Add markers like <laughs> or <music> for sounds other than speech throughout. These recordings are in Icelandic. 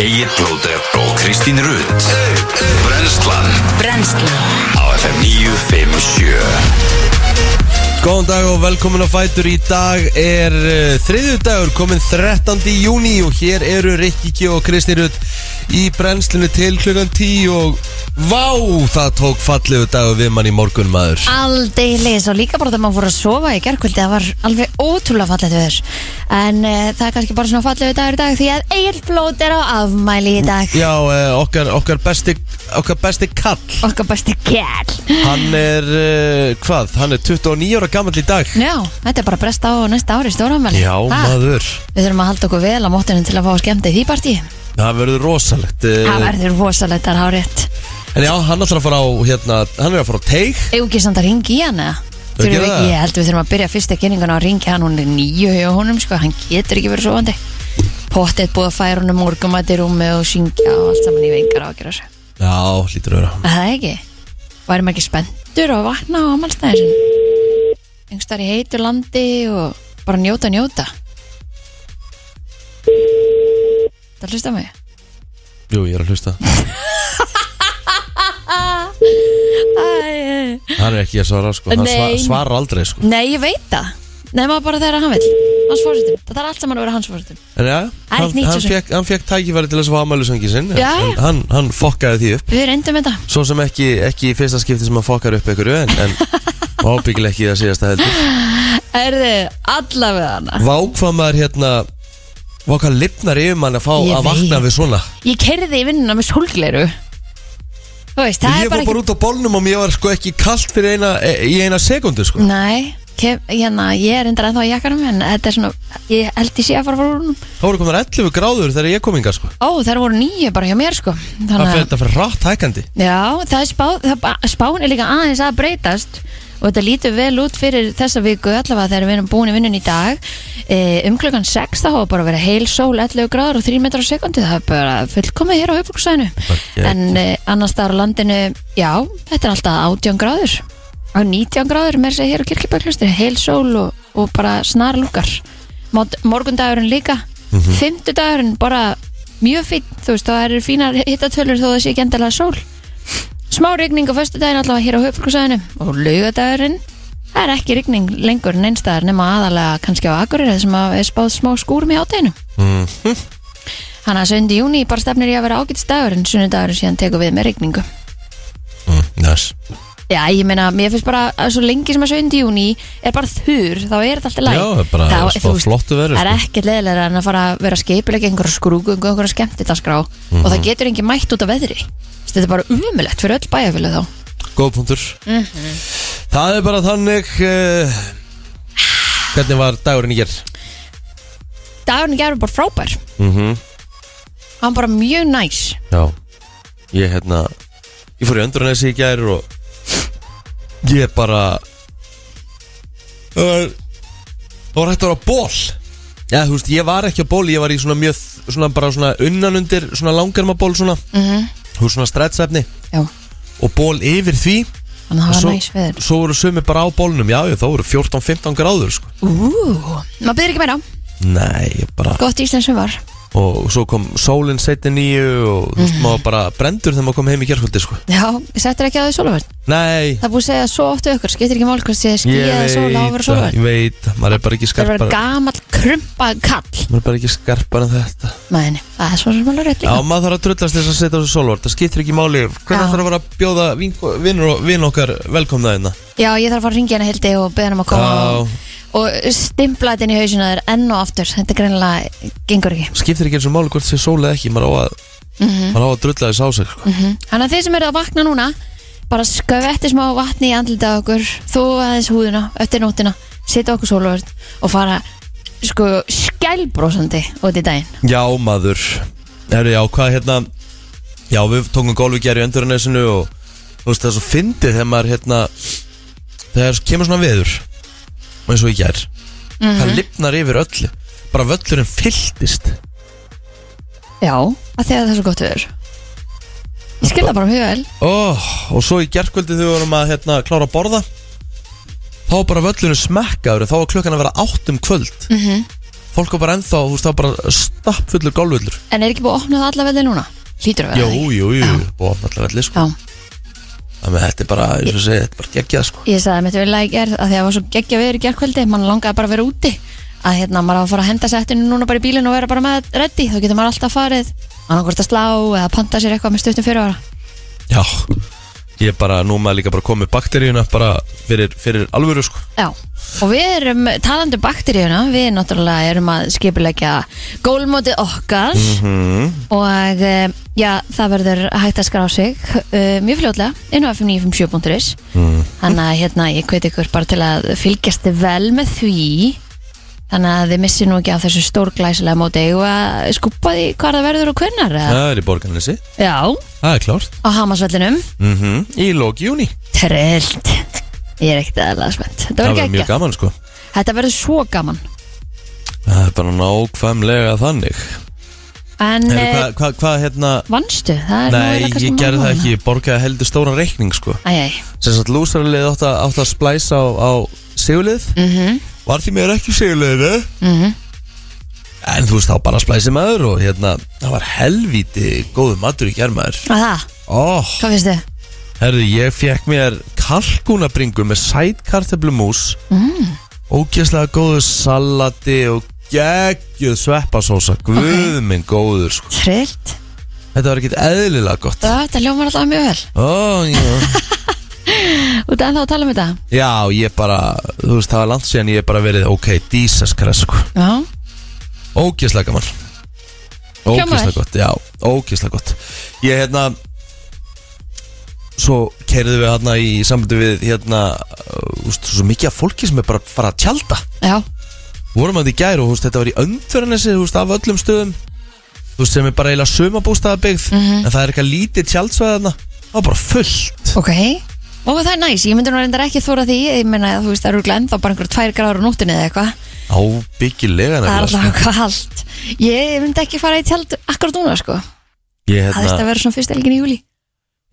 Egil Blóter og Kristín Rutt Brenslan Brennslan. Á FM 957 Góðan dag og velkomin á Fætur. Í dag er uh, þriðju dagur komin 13. júni og hér eru Rikki Kjó og Kristi Rutt í brennslinu til klukkan 10 og vá, það tók fallegu dagur við mann í morgun maður. Aldeilis og líka bara þegar maður fór að sofa í gerkvöldi það var alveg ótrúlega fallegt við þess en uh, það er kannski bara svona fallegu dagur í dag því að Egil Blót er á afmæli í dag. Já, uh, okkar, okkar besti okkar besti kall. Okkar besti kjell Hann er, uh, hvað, hann er 29 ára gammal í dag. Já, þetta er bara brest á næsta ári stórafmæli Já, maður. Við þurfum að halda okkur vel á móttunum til að fá að skemmta í því partí. Það verður rosalegt Það verður rosalegt að hafa rétt En já, hann ætlar að fara á, hérna, hann er að fara á teig. Eða ekki samt að ringi í hann eða? Það Þurfum gera við- það? Ég held við þurfum að byrja fyrsta kynninguna að ringi hann, hún er nýju hjá honum sko, hann getur ekki verið sofandi. Pottið búið að færa honum morgumætt í rúmi og syngja og allt saman í vengar á að gera þessu. Já, hlýtur að vera. Er Það ekki? Væri maður ekki spenntur að vakna á amalstæðin Engstar í heitu landi og bara njóta njóta. Það hlusta á mig? Jú, ég er að hlusta <laughs> Hann er ekki að svara, sko. Hann sva, Nei. svarar aldrei, sko. Nei, ég veit það. Nefna bara þegar hann vil Hans fórsetum Það þarf allt saman að vera hans fórsetum En já, Það er hann, ekki nýtt hann, svo sem. fekk, hann fekk tækifæri til þess að fá amælusöngi sinn Já, en hann, hann fokkaði því upp. Við reyndum þetta. Svo sem ekki, ekki í fyrsta skipti sem hann fokkar upp einhverju En, en <laughs> ábyggilega ekki í það síðasta heldur. Erðu allavega hana? Vákvað maður hérna Vá hvað lifnar yfir mann að fá Ég að vakna veit. við svona? Ég kerði í vinnuna með sólgleiru Þú veist, það Ég er fór bara bara út á bólnum og mér var sko ekki kallt fyrir eina, e, í eina sekundu sko. Nei, kem, hérna, ég er reyndar ennþá í jakkanum En þetta er svona, ég held ég sé að fara frá húnum Það voru komin 11 gráður þegar ég kom inga sko. Ó, það voru nýju bara hjá mér sko. Það Þannig fyrir að, þetta fyrir rætt hækandi já, það er spá, það, spáin er líka aðeins að breytast Og þetta lítur vel út fyrir þessa viku Allavega þegar við erum búin í vinnun í dag. E, Um klukkan 6 það hafa bara verið heil sól 11 gráður og 3 metrar á sekundi Það er bara fullkomið hér á höfbruksæðinu Bara En e, annars staðar á landinu, já, þetta er alltaf 18 gráður. Á 19 gráður, mér segir hér á kirkjubæklustri Heil sól og, og bara snar lukkar Morgundagurinn líka. Mm Fimmtudagurinn bara mjög fín Þú veist, það eru fínar hittatölur þó það sé ekki endilega sól Smá rigning á föstudaginn allavega hér á höfbruksæðinu Og laugadagurinn Það er ekki rigning lengur en einstæðar nema aðalega kannski á Akureyri sem er spáð smá skúrum í átæginu mm. Þannig að 7. júni bara stefnir ég að vera ágætt dagur en sunnudagurinn síðan tekur við með rigningu mm, yes. Já, ég meina, mér finnst bara að svo lengi sem að 7. júni er bara þurr, þá er þetta alltaf læg Já, það er bara þá, spá flottu veðri, Það er sko. ekkert leðilega en að fara að vera skeipilega einhverja skrúgu, einhverja skemmtitarskrá og Mhm. það getur engin mætt út af veðri Þetta er bara umulett fyrir öll bæjarfélag þá Góð punktur Mhm. Það er bara þannig uh, Hvernig var dagurinn í ger? Dagurinn gerur bara frábær Mm Hann bara mjög næs Já Ég hérna Ég fór í öndrunesi í gær og Ég bara Það var Það var hægt að vera ból Já, þú veist, ég var ekki á ból Ég var í svona mjög Svona bara svona unnanundir Svona langarmaból svona. Mm Þú veist, svona strettsefni Já, Og ból yfir því. Þannig að það var næs veður. svo voru sumi bara á bólnum Já, já, þá voru 14-15 gráður sko. Ú, maður byrðir ekki meira? Nei, ég bara Gott íslensk sem var Og svo kom sólinn setni nýju Og þú veist, maður bara brendur þegar maður kom heim í gerföldi sko. Já, settur ekki á því sólaverð Nei, Það er búið að segja svo oft við ykkur, skiptir ekki mál hvort sé Ég skíjaði sóla á að vera veit, það, sólaverð ég veit, maður er bara ekki Það er verið skarpar gamall krumpað kall. Maður er bara ekki skarpar en þetta. Mæni, það er svo sem alveg rétt Já, líka maður þarf að drullast þess að setja á þessu sólvart Það skiptir ekki máli. Hvernig Já. þarf að að og vinn okkar velkomna Já, ég þarf að fara að ringja henni hildi og beða hann að koma og, og stimpla þetta inn í hausinu þér enn og aftur. Þetta greinilega gengur ekki. Skiptir ekki eins og máli hvort sé sól eða ekki Maður á að, Mhm. maður á að drulla þess á sig sko. Þannig að þið sem eru að vakna núna bara skvetti smá vatni í andlita okkur þú aðeins húðina eftir nóttina setja okkur sóluvörð og fara sko skælbrósandi út í daginn. Já, maður. Herri, já, hvað hérna Já, við tókum gerði í öndurinesinu og þú veist það er svo fyndið þegar maður hérna þegar kemur svona veður og eins og ég ger það lifnar yfir öllu. Bara völlurinn fylltist. Já, að því að það er svo gott viður Ég skil það bara mjög vel. Oh, og svo í gerkvöldi þegar við vorum að hérna, klára að borða þá var bara völlurinn smekkaður þá var klukkan að vera átt um kvöld. Mhm. þá fólk var bara ennþá, þú veist, það var bara stappfullur golfvöllur En er ekki búið að opna það alla velli núna? Hlýtur að vera Jú, það jú, jú, búið að allar velli, sko. Já, Þannig að þetta er bara, eins og segja, þetta er bara geggjað, sko. Ég sagði mitt vel að ég er að því að það var svo geggja veður í gerkvöldi mann langaði bara að vera úti. Að hérna maður á að fara að henda settinu núna bara í bílinn og vera bara með reddi þá getur maður alltaf farið annarkvort að slá eða panta sér eitthvað með stuttum fyrir ára Já, ég bara, nú maður líka bara komið bakteríuna bara fyrir, fyrir alvöru, sko. Já, og við erum talandi um bakteríuna, við náttúrulega erum að skipulegja gólmótið okkar. Og eh, já, það verður hægt að skrá sig uh, mjög fljótlega inn á fm957.is þannig að hérna ég hveti ykkur bara til að fylgjast vel með því þannig að þið missi nú ekki af þessu stórglæsilega móti. Og að skupa því hvað það verður og hvernar eða? Það er í borgarnesi, Já, það er klárt. Á Hamasvellinum mm Í lóki júni Trillt. Ég er ekkert aðalega spennt. Þetta Það verður verður mjög geggja gaman, sko. Þetta verður svo gaman. Það er bara nákvæmlega þannig. En Heru, eh, Hvað, hva, hva, hérna Vannstu? Það er nú Nei, eiginlega kannski ég gerði það málið. ekki, ég borgaði heldur stóran reikning, sko. Æ, æ, sem sagt lúsarlið átt að, átt að splæsa á, á sigurlið mhm, var því mér ekki sigurliðinu mhm. En þú veist þá bara splæsi maður og hérna það var helvíti góðu matur í germaður Að það, oh, hvað finnst þið? herðu ég fekk mér kalkunabringu með sætkartöflumús mm. ógeðslega góðu salati og geggjuð sveppasósa guð minn góður sko. Trillt. Þetta var ekkert eðlilega gott. Þetta ljómar alltaf mjög vel. Oh, já. Út en þá að tala um þetta? Já ég bara þú veist það var langt síðan ég bara verið ok, Christ sko. Já, Ógeðslega gaman. Vel. gott, já, ógeðslega gott. Ég hérna Svo keiriðum við hérna í sambandi við hérna uh, úst, Svo mikið af fólki sem er bara að fara að tjálta já, Vorum að þetta í gær og úst, þetta var í öndverðanessi Af öllum stöðum. Þú veist sem er bara eiginlega sumabústaðabegð Mhm. En það er eitthvað lítið tjaldsvæðana Það var bara fullt. Ok Og það er næs, ég myndi nú reyndar ekki þóra því. Ég meina að þú veist, það eru glenn þá bara einhver tvær gráður á nóttinni eða eitthvað. Ábyggilega Það er alltaf kallt Ég myndi ekki fara í tjald akkurat núna sko. Sko. Ég, Það veist hérna, að vera svona fyrst elgin í júli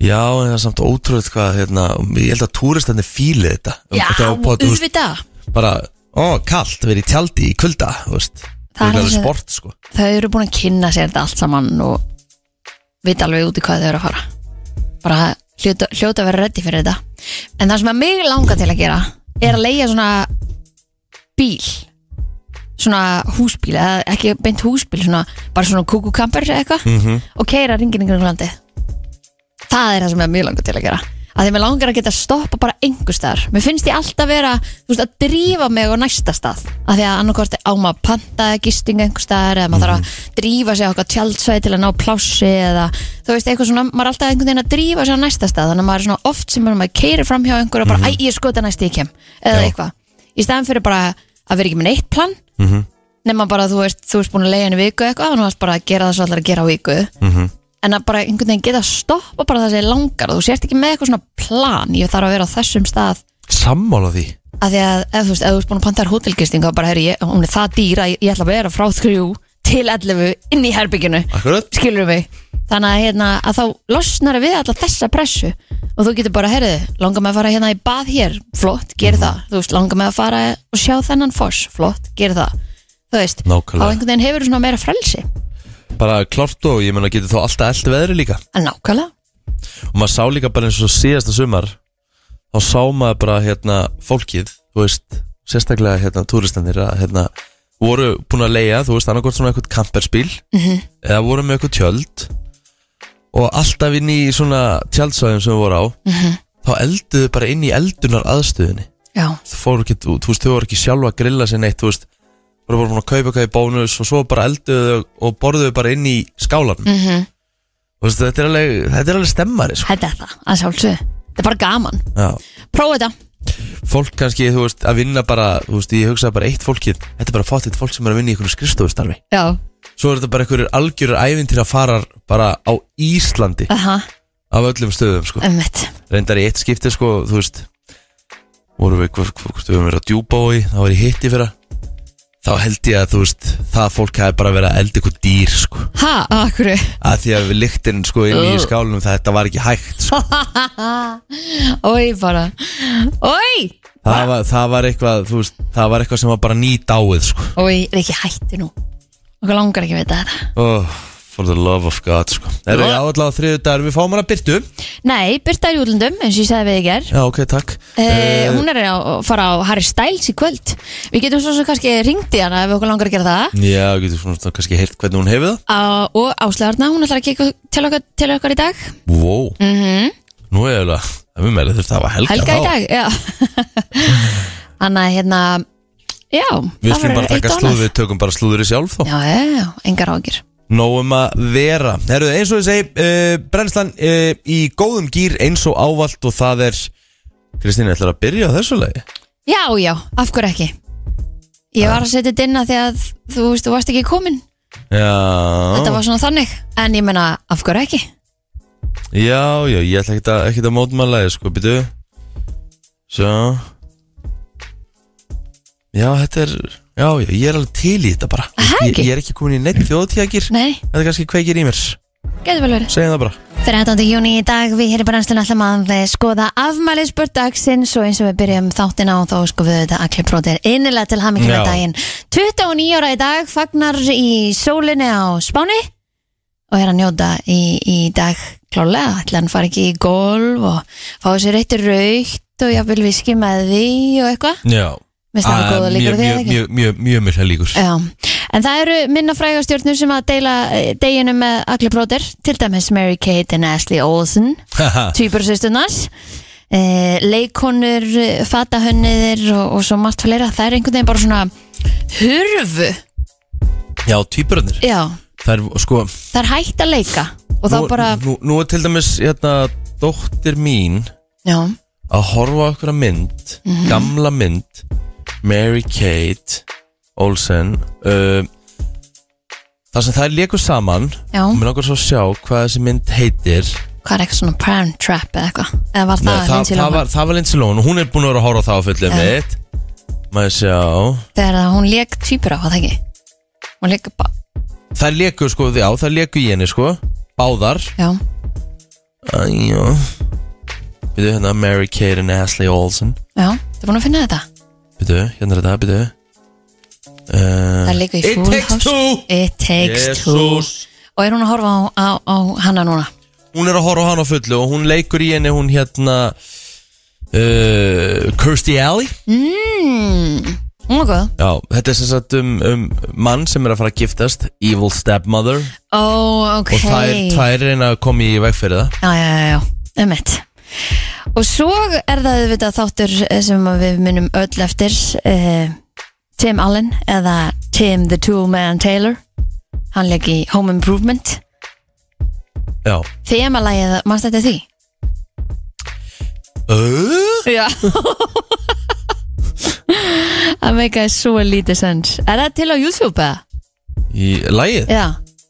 Já, en það er samt ótrúið hvað hérna, Ég held að túristandi fíli þetta. Já, Þetta var bara, þú veist, auðvitað. bara, ó, kallt, verið í tjaldi í kulda, þú veist. Það Það er er alveg sport, sko. Þau eru búin að kynna sér þetta allt saman og vita alveg út í hvað þau eru að fara. Bara hljóta, hljóta að vera reddi fyrir þetta. En það sem að mig langar til að gera er að leia svona bíl. Svona húsbíl eða ekki beint húsbíl svona, bara svona kúkukamper eitthvað Mhm. og keira ringin yngur landi það er það sem ég mjög langar til að gera að því mér langar að geta stoppa bara einhver staðar. Mér finnst ég alltaf vera þú veist, að drífa mig á næsta stað. Að því að annarkvort á maður að panta gisting einhver staðar eða maður þarf að drífa sig á eitthvað tjaldsvæði til að ná plássi eða þú veist eitthvað svona, maður er alltaf einhvern veginn að drífa sig á næsta stað. Þannig að maður er svona oft sem maður keirir fram hjá einhver og bara, æ, ég skota næst ég kem. Eða Já. eitthvað, í staðan fyrir bara að vera ekki með neitt plan. Mhm. nema bara þú veist, þú veist búin að leiða henni viku eitthvað og þú varst bara að gera það svo allar að gera á viku. Mhm. En að bara einhvern veginn geta að stoppa bara það sem er langar og þú sést ekki með eitthvað svona plan. Ég þarf að vera á þessum stað. Sammála því? Að því að ef þú veist, ef þú veist búin að panta þér hótelgisting þá bara, herri, ég, hún er það dýr að ég, ég ætla að vera frá þrjú til 11 inn í herbygginu Akkurat. Skilur mig? Þannig að, hérna, að þá losnar við alla þessa pressu. Og þú getur bara, herri, langar með að fara hérna í bað hér? Flott, ger það, þú veist, langar með að fara og sjá þennan foss, flott, ger það. Þú veist, Nákvæmlega. einhvern veginn hefur svona meira frelsi Bara klart og ég menna getur þá alltaf eldi veðri líka en nákvæmlega, Og maður sá líka bara eins og síðasta sumar Þá sá maður bara hérna fólkið Þú veist, sérstaklega hérna túristandir að hérna voru búin að leia, þú veist, annarkvort svona eitthvað kamperspíl Mhm. eða voru með eitthvað tjöld og alltaf inn í svona tjaldsvæðum sem við voru á Mhm. þá elduðu bara inn í eldunar aðstöðinni já, það fóru ekki, þú þú veist, þau voru ekki sjálfa að grilla sér neitt, þú veist voru bara búin að kaupa eitthvað í bónus og svo bara elduðu og borðuðu bara inn í skálanum. Mhm. Þú veist, þetta er alveg, þetta er alveg stemmari sko. Þetta er það, að sjálfsög Þetta er bara gaman. Já. Prófa þetta. Fólk kannski, þú veist, að vinna bara þú veist, ég hugsaði bara eitt fólkið. Þetta er bara fátt eitt fólk sem er að vinna í einhverju skrifstofustarfi. Já. Svo er þetta bara einhverjur algjörur ævintýra farar bara á Íslandi. Aha, af öllum stöðum, sko. Ummitt reyndar í eitt skipti, sko, þú veist vorum við, hvort við höfum verið að á í þá var ég hitti fyrir þá held ég að, þú veist, það fólk hafi bara verið að elda ykkur dýr, sko. Ha, akkur að því að við lyktin, sko, inn í skálunum þetta var ekki hægt, sko. <laughs> Ói bara. Ói það var, það var eitthvað, þú veist, það var eitthvað sem var bara nýt áið, sko. Og ég er ekki hætti nú? Okkur langar ekki að vita þetta. Oh, For the love of God, sko. Er það allavega þriðu dagur, við fáum hana byrtu Nei, Birta er í útlundum, eins og ég sagði við í ger Já, ok, takk. Uh, hún er að fara á Harry Styles í kvöld. Við getum svo sem kannski ringt í hana ef við okkur langar að gera það. Já, getur svona svona kannski heyrt hvernig hún hefur það. Uh, Og Áslegarna, hún ætlar að kika til okkar, til okkar í dag. Wow, mm nú er það Það er mér þurft að hafa helga, Helga í þá. dag, já. <laughs> Þannig að hérna Já, Við skulum bara taka slúður, við tökum bara slúður í sjálf þá. Já, já, já, engar ágjur Nóum að vera. Herru, eins og ég segi, uh, brennslan uh, í góðum gýr eins og ávalt og það er Kristín, ætlar að byrja á þessu lagi? Já, já, af hverju ekki? Ég var að setja þetta inn að því að þú veist, þú varst ekki komin Já, Þetta var svona þannig En ég meina, af hverju ekki? Já, já, ég ætla ekki að, ekkert að mótmála þið, sko, byrju Svo Já, þetta er, já, já, ég er alveg til í þetta bara. Aha, ég, ekki? ég er ekki komin í neitt þjóðtíðagýr Nei, Þetta er kannski kveikir í mér. Getur vel verið. Segjum það bara. 13. júni í dag, við hér í brennslun ætlum að eh, skoða afmælisbörn dagsins og eins og við byrjum þáttina og þá sko við þetta allir bróðir innilega til hamingi með Já. daginn. 29 ára í dag, fagnar í sólinni á Spáni og er að njóta í, í dag klálega, ætla hann fara ekki í golf og fá sér eitt raukt og jáfnvel viski með því og eitthvað. Já Ah, mjög, mjög, mjög, mjög, mjög mjög líkur. Já, en það eru minna frægastjórnur sem að deila eh, deginum með allir bróðir, til dæmis Mary Kate and Ashley Olsen Týpursistunars eh, leikonur, eh, fatahönniðir og, og svo margt fleira. Það er einhvern veginn bara svona hurfu. Já, týpurarnir já, Það er, sko það er hægt að leika. Og þá nú, bara, nú, nú er til dæmis, hérna, dóttir mín já, að horfa okkur mynd Mhm. gamla mynd Mary Kate Olsen uh, þar sem þær leikur saman. Já. Og mér langar svo að sjá hvað þessi mynd heitir. Hvað er eitthvað svona pram trap eða eitthvað? Eða var Nei, það, það, Lindsay það, Lohan? var, það var Lindsay Lohan. Og hún er búin að vera að horfa á það á fullið Já. mitt. Maður sjá? Þegar að hún leik týpur á, var það ekki? Hún leik bara, þær leikur sko, já, þær leikur í henni sko. Báðar. Já, Æjó. Byrju hérna Mary Kate and Ashley Olsen. Já það er búin að finna þetta Byrju, hérna er þetta, byrju það uh, leikur í It Full takes House. two. It takes two. Jesus. Og er hún að horfa á, á, á hana núna? Hún er að horfa á hann á fullu og hún leikur í henni hún hérna uh, Kirstie Alley. Mmm, hún var góð. Já, þetta er sem sagt um, um mann sem er að fara að giftast Evil stepmother. Ó, ok. Og þær, þær reyna að koma í veg fyrir það. Já, já, já, já, um mitt Og svo er það auðvitað þáttur eh, sem við munum öll eftir uh, Tim Allen eða Tim the Toolman Taylor Hann leik í Home Improvement Já Þemalægið, mannst þetta því? uh? Já <laughs> Það meikaði svo lítið sens Er það til á YouTube eða? Í lagið? Já,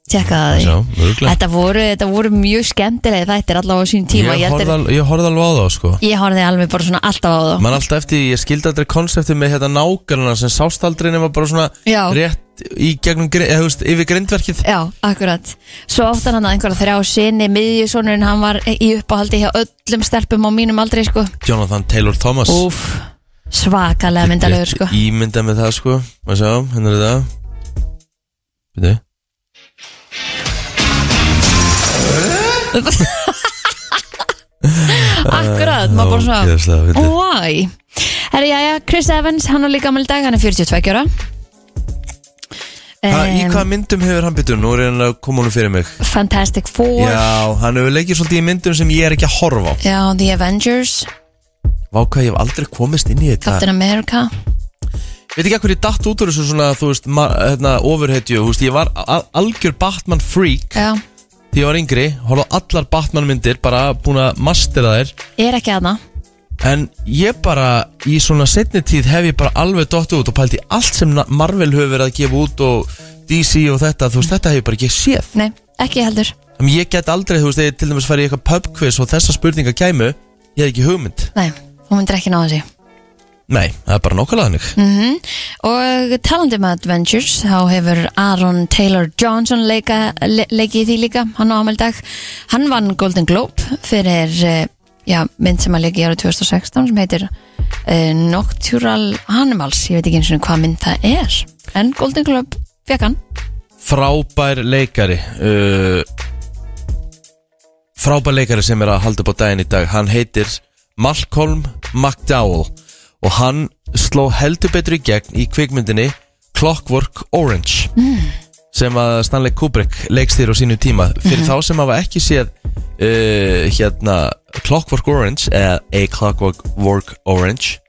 tjekka það Já, því. örgulega Þetta voru, þetta voru mjög skemmtilega þættir allavega á sín tíma. Ég horfði al- ég horfði alveg á það sko. Ég horfði alveg bara svona alltaf á það Man alltaf eftir, ég skildi aldrei konseptið með hérna nákvæmna sem sást aldrei nema bara svona Já. rétt í gegnum, gri- eða þú veist, yfir grindverkið. Já, akkurat. Svo átti hann að einhverja þrjá sinni Miðjusonurinn, hann var í uppáhaldi hjá öllum stelpum á mínum aldrei sko. Jonathan Taylor Thomas. Úf, svakalega myndalegur sko. Ímynda með það sko. Má sjá, hérna er það Býtu <laughs> Akkurat, maður bara svona Ógeðslega fyndið. Why? Herri, já, já, Chris Evans, hann á líka gammal dag, hann er 42 ára. Hva, Í Em, hvaða myndum hefur hann byttu? Nú er hann að koma honum fyrir mig. Fantastic Four. Já, hann hefur leikið svolítið í myndum sem ég er ekki að horfa á. Já, The Avengers, Vá hvað ég hef aldrei komist inn í þetta. Captain America. Veit ekki hvað ég datt út úr þessu svona, þú veist, ma- hérna, ofurhetju Þú veist, ég var al- algjör Batman freak. Já, Því ég var yngri, horfði á allar Batman myndir Bara búin að mastera þær. Ég er ekki aðna En ég bara, í svona setni tíð hef ég bara alveg dottu út og pælt í allt sem Marvel hefur verið að gefa út og DC og þetta, þú veist, þetta hef ég bara ekki séð. Nei, ekki heldur. Þannig ég get aldrei, þú veist, þegar ég til dæmis færi í eitthvað pubquiz og þessa spurninga kæmu Ég hef ekki hugmynd. Nei, hún myndir ekki náða sig Nei, það er bara nákvæmlega hannig mm Og talandi um Adventures þá hefur Aaron Taylor Johnson leika, le, leikið í því líka hann á ámeldag hann vann Golden Globe fyrir uh, já, mynd sem að leika í árið 2016 sem heitir uh, Noctural Animals. Ég veit ekki eins og hvað mynd það er en Golden Globe fekk hann. Frábær leikari uh, Frábær leikari sem er að halda upp á daginn í dag. Hann heitir Malcolm McDowell Og hann sló heldur betur í gegn í kvikmyndinni Clockwork Orange sem að Stanley Kubrick leikstýr á sínu tíma. Fyrir þá sem hafa ekki séð uh, hérna Clockwork Orange eða A Clockwork Orange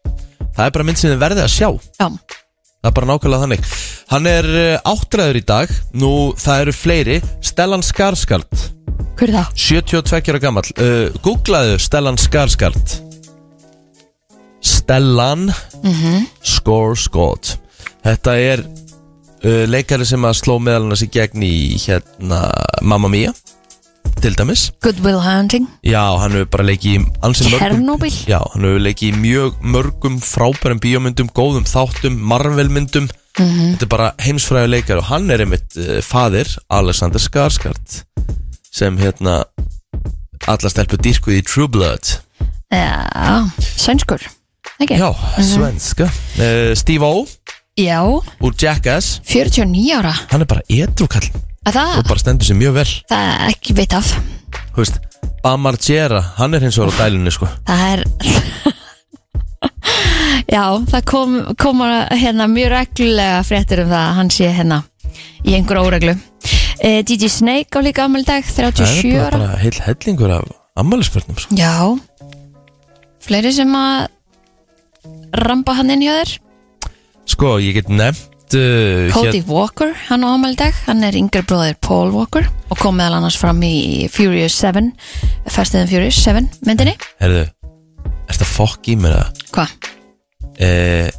það er bara mynd sem þið verðið að sjá. Já, það er bara nákvæmlega þannig. Hann er uh, áttræður í dag. Nú það eru fleiri. Stellan Skarsgård. Hver er það? 72 ára gammal uh, googlaðu Stellan Skarsgård Stellan. Skarsgård þetta er uh, leikari sem að sló meðal annars í gegn í hérna Mamma Mia til dæmis. Good Will Hunting, já, hann hefur bara leikið í ansi mörgum Chernobyl já, hann hefur leikið í mjög mörgum frábærum bíómyndum, góðum þáttum Marvel-myndum. Þetta er bara heimsfræðu leikari og hann er einmitt uh, fadir Alexander Skarsgård sem hérna alla stelpur dýrkuð í True Blood. Já, sænskur ekki? Já, svenska. Uh, Steve O. Já, úr Jackass. 49 ára. Hann er bara edrukall að það, og bara stendur sér mjög vel. Það er ekki veit af Þú veist, Bam Margera, hann er hins vegar á dælunni sko. Það er já, það kom, kom hérna mjög reglulega fréttir um það að hann sé hérna í einhver óreglu. Uh, DJ Snake á líka ammæli dag Það 37 er bara, ára. heil hellingur af ammælisbörnum sko. Já. Fleiri sem að ramba hann inn hjá þér? Sko, ég get nefnt uh, Cody Walker, hann á ámæli dag. Hann er yngri bróðir Paul Walker og kom meðal annars fram í Furious 7 Fast and Furious 7 myndinni. Herðu, er þetta fokk í mér að Hvað? uh,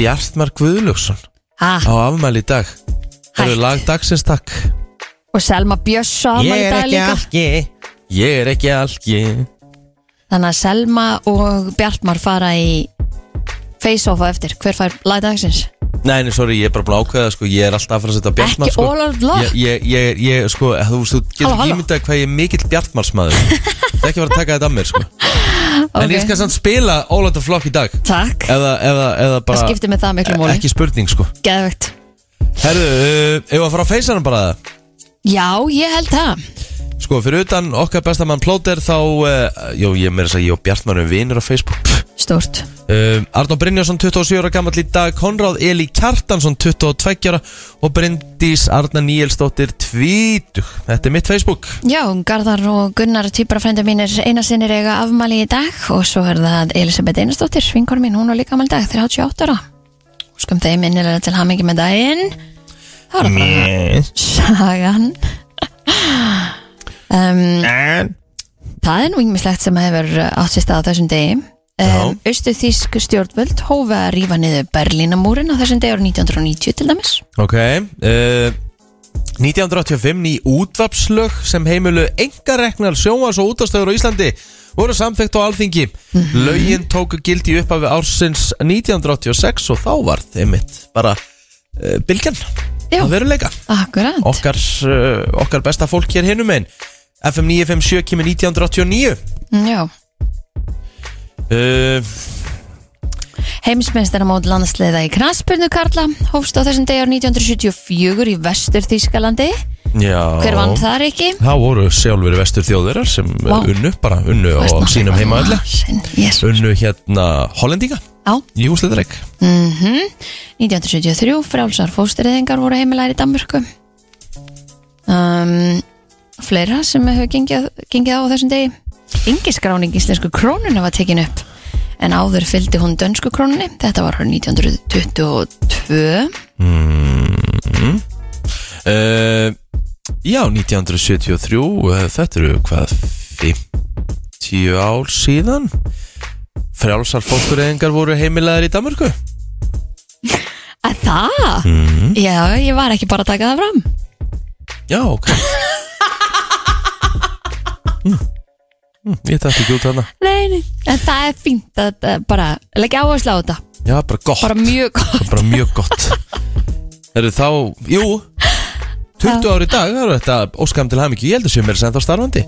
Bjartmar Guðljóksson Ah, á afmæli í dag. Hætt. lag dagsins takk. Og Selma Björns á ámæli dag líka. algi. Ég er ekki algi. Þannig að Selma og Bjartmar fara í face-off á eftir. Hver fær lagdagsins? Nei, nei, sorry, ég er bara búin að ákveða sko, Ég er alltaf að fara að setja Bjartmar Ekki sko. all out love ég, ég, ég, ég, sko, þú veist, þú getur Halló, ekki halló. ímyndað hvað ég er mikill Bjartmarsmaður. <laughs> Það er ekki að vera að taka þetta af mér, sko. En ég skal samt spila All Out of Flock í dag. Takk, Eða, eða, eða það bara skiptir með það miklu móli Ekki spurning, sko. Geðvegt Herðu, uh, ef að fara á feysanum bara? Það Já, ég held það. Sko, fyrir utan okkar bestamann plóter Þá, uh, jú, ég meira að segja Ég og Bjartmar erum vinir á Facebook. Pff. Stort Uh, Arnó Brynjarsson 27 ára gammal í dag Konráð Eli Kjartansson 22 ára og Bryndís Arna Níelsdóttir 20 Þetta er mitt Facebook. Já, Garðar og Gunnar týpara frænda mínir eina sinnir eiga afmæli í dag og svo er það Elisabeth Einarsdóttir, svinkor mín, hún var líka afmæli í dag, 38 ára. Skum þeim innilega til hamingi með daginn. Það var bara sagan. <laughs> Um, Það er nú yngislegt sem hefur átt sér stað á þessum degi um, Austu þýsk stjórnvöld hófa að rífa niður Berlínamúrin á þessum degi árið 1990 til dæmis. Ok uh, 1985 ný útvarpslög sem heimilu engareknar sjónvars og útastöður á Íslandi voru samþekkt á alþingi. Lögin tóku gildi upp af ársins 1986 og þá var þeim mitt bara uh, bylgjan Já. að veruleika. Akkurat. Okkar, uh, okkar besta fólk hér hinnum einn FM 957 kemur 1989 Já uh, Heimsmeistaramót landsliða í knaspurnu Karla hófst á þessum degi ár 1974 í vestur Þýskalandi Já. Hver vann þar ekki? Það voru sjálfur vestur þjóðurar sem Vá. unnu, bara unnu á sínum heimaðalli yes. Unnu hérna Hollendinga Já, í úsliðreik mm 1973 frálsar fóstureyðingar voru heimilæri í Danmörku. Um, Fleira sem hefur gengið, gengið á á þessum degi Yngiskráning íslensku krónuna var tekin upp. En áður fylgdi hún dönsku krónunni. Þetta var árið 1922 uh, Já, 1973 uh, Þetta eru hvað 50 ár síðan? Frjálsar fólkureyðingar voru heimilæðir í Danmörku. Að það? Mhm. Já, ég var ekki bara að taka það fram. Já, ok. Mm. <laughs> Ég tætti ekki út þarna. Nei, nei, en það er fínt að uh, bara leggja áherslu á þetta. Já, bara gott. Bara mjög gott. <laughs> Bara mjög gott. Eru þá, jú. 20 ári í dag, það eru þetta óskam til hamingju, ég heldur sem er sem þá starfandi.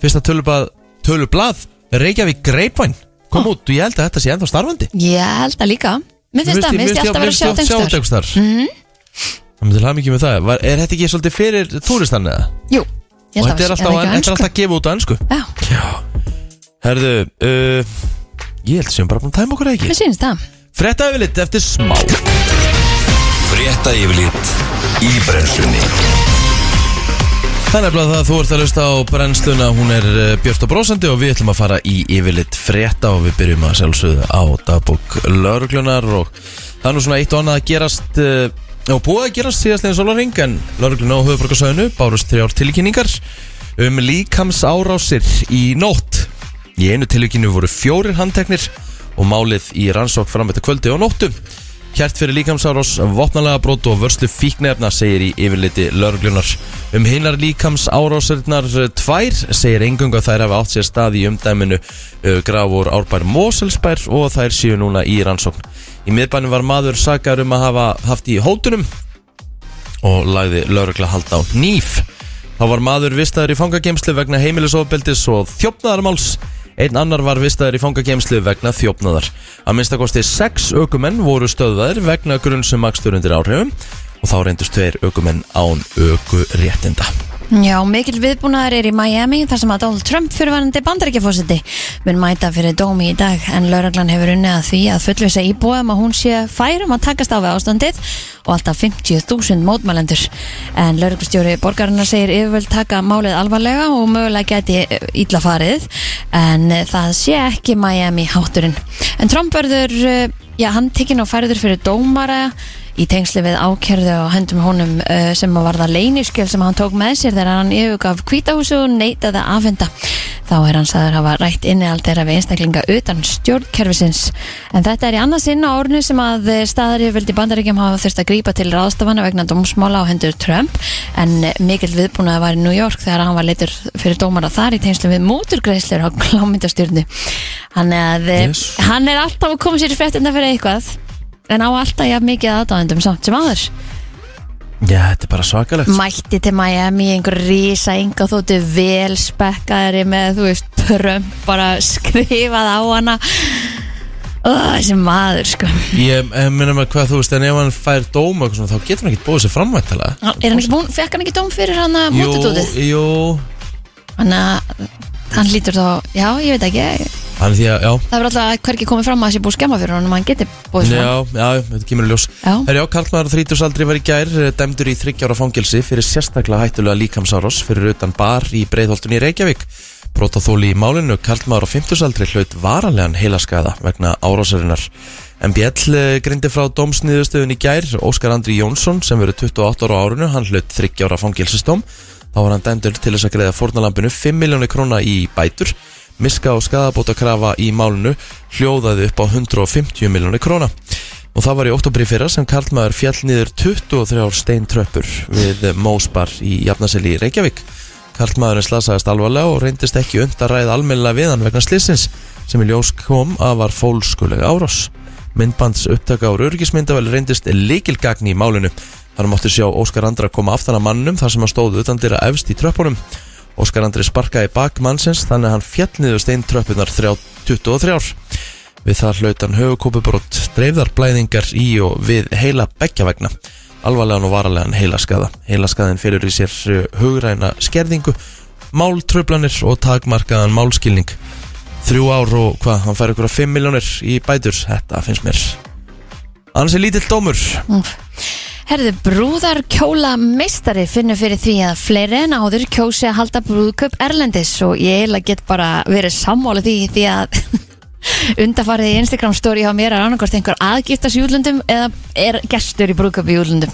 Fyrsta tölublað, tölublað Reykjavík Greipvæn kom út og ég held að þetta sé ennþá starfandi. Ég held að líka. Mér finnst það, mér finnst ég alltaf að vera að sjá tengstar tengstar Það myndir hafa mikið með það. Var, Er þetta ekki svolítið fyrir túristan eða? Jú, Og þetta er alltaf, er alltaf að gefa út á ennsku Já, Já. Herðu, uh, ég held sem bara búin að tæma okkur ekki? Mér finnst það. Fretta yfirleitt eftir smá. Frétta yfirlit í brennslunni. Það að þú ert að lusta á brennsluna. Hún er uh, björt og brósandi og við ætlum að fara í yfirleitt frétta og við byrjum að sjálfsögðu á dagbók lauruglunar og það er nú svona eitt og annað að gerast uh, og búið að gerast síðast einn sólarring en laurugluna á höfuborgarsöðinu bárust þrjár tilkynningar um líkams árásir í nótt. Í einu tilvíkinu voru fjórir handteknir og málið í rannsók fram eftir kvöldi og nóttu Kjært fyrir líkamsárás, vopnalega brot og vörslu fíknefna segir í yfirliti lauruglunar. Um hinnar líkamsárásirnar tvær segir engung að þær hafa átt sér stað í umdæminu uh, grafur árbær Moselsbær og þær séu núna í rannsókn. Í miðbænum var maður sakar um að hafa haft í hótunum og lagði laurugla hald á nýf. Þá var maður vistaður í fangagemslu vegna heimilisofbeldis og þjófnaðarmáls. Einn annar var vistaður í fangagemslu vegna þjófnaðar. Að minnstakosti sex aukumenn voru stöðvaðir vegna grunnsum makstur undir áhrifum og þá reyndust tveir aukumenn án aukuréttinda. Já, mikil viðbúnaður er í Miami þar sem að Donald Trump fyrirvarandi bandarækjafósiti mun mæta fyrir dómi í dag. En lauraglan hefur unnið að því að fullvisa íbúðum að hún sé færum að takast á við ástandið og alltaf 50.000 mótmælendur. En lauruglustjóri borgarinnar segir yfirvöld taka málið alvarlega og mögulega geti ítla farið. En það sé ekki Miami hátturinn en Trump verður, eh, já, hann tekinn og færður fyrir dómara í tengsli við ákerðu og hendum honum uh, sem að varða leyniskjöl sem hann tók með sér þegar hann yfirgaf kvítahúsu og neitaði að afhenda. Þá er hann sagður hafa rætt innihald þeirra við einstaklinga utan stjórnkerfisins. En þetta er í annarsinn á árnu sem að staðar yfirvöldi bandaríkjum hafa þurft að grípa til ráðstafana vegna dómsmála á hendur Trump en mikill viðbúnaði var í New York þegar hann var leitur fyrir dómara þar í tengslu við móturgreislur á klámyndastjórnu. Hann, Yes. hann er alltaf að koma sér fréttina fyrir eitthvað en á alltaf jafn mikið aðdáðendum samt sem aður Já, þetta er bara svakalegt. mætti til Miami einhver rísa enga þóttu vel spekkaðari með þú veist Trump bara skrifað á hana. Oh, þessi maður sko. Ég eh, minna með hvað þú veist, en ef hann fær dóma eitthvað svona, þá getur hann ekkert búið sér framvæntala. er hann ekki búinn, fekk hann ekki dóm fyrir hann að Jú, mótutútið jú, hann að hann lítur þá, já ég veit ekki. Hann því að, já, það verður alltaf hverki komið fram að sé búið skemma fyrir og hann geti búið Já, já, þetta kemur í ljós. Já. Herjá, Karlmaður 30 aldri var í gær eh, dæmdur í 30 ára fangelsi fyrir sérstaklega hættulega líkamsárós fyrir utan bar í breiðholtun í Reykjavík. Brótaþóli í málinu, Karlmaður á 50 aldri hlaut varanlegan heilaskaða vegna árásarinnar. MBL eh, grindi frá dómsniðustöðun í gær. Óskar Andri Jónsson sem verið 28 ára á árunu hann hlaut 30 ára fangelsistóm þá var hann dæmdur til þess að greiða fórnalampinu 5 miljónir króna í bætur. Miska og skadabóta krafa í málinu hljóðaði upp á 150 miljónir króna. Og það var í oktobri fyrra sem Karlmaður fjall niður 23 steintröppur við Mósbar í Jafnaseli í Reykjavík. Karlmaðurinn slasaðist alvarlega og reyndist ekki und að ræða almennilega við hann vegna slissins sem í ljós kom að var fólskuleg árás. Myndbands upptaka úr örgismyndavel reyndist líkilgagn í málinu þar mátti sjá Óskar Andra koma aftan að mannum þar sem hann stóð utan dyra efst í tröppunum. Óskar Andri sparkaði bak mannsins þannig að hann fjall niður steintröppunar 23 Við það hlaut hann höfukópubrott, dreifðar blæðingar í og við heila beggjavegna alvarlegan og varalegan heilaskaða. Heilaskaðin fyrir í sér uh, hugræna skerðingu, máltröflanir og takmarkaðan málskilning. Þrjú ár og hvað, hann fær ykkur að 5 miljónir í bætur, þetta finnst mér annars er lítill dómur Herðu, brúðar kjóla meistari finnur fyrir því að fleiri en áður kjósi að halda brúðköp Erlendis og ég eiginlega get bara verið sammála því því að undarfarið í Instagram story hjá mér er annarkost einhver aðgiftas í útlöndum eða er gestur í brúðköp í útlöndum.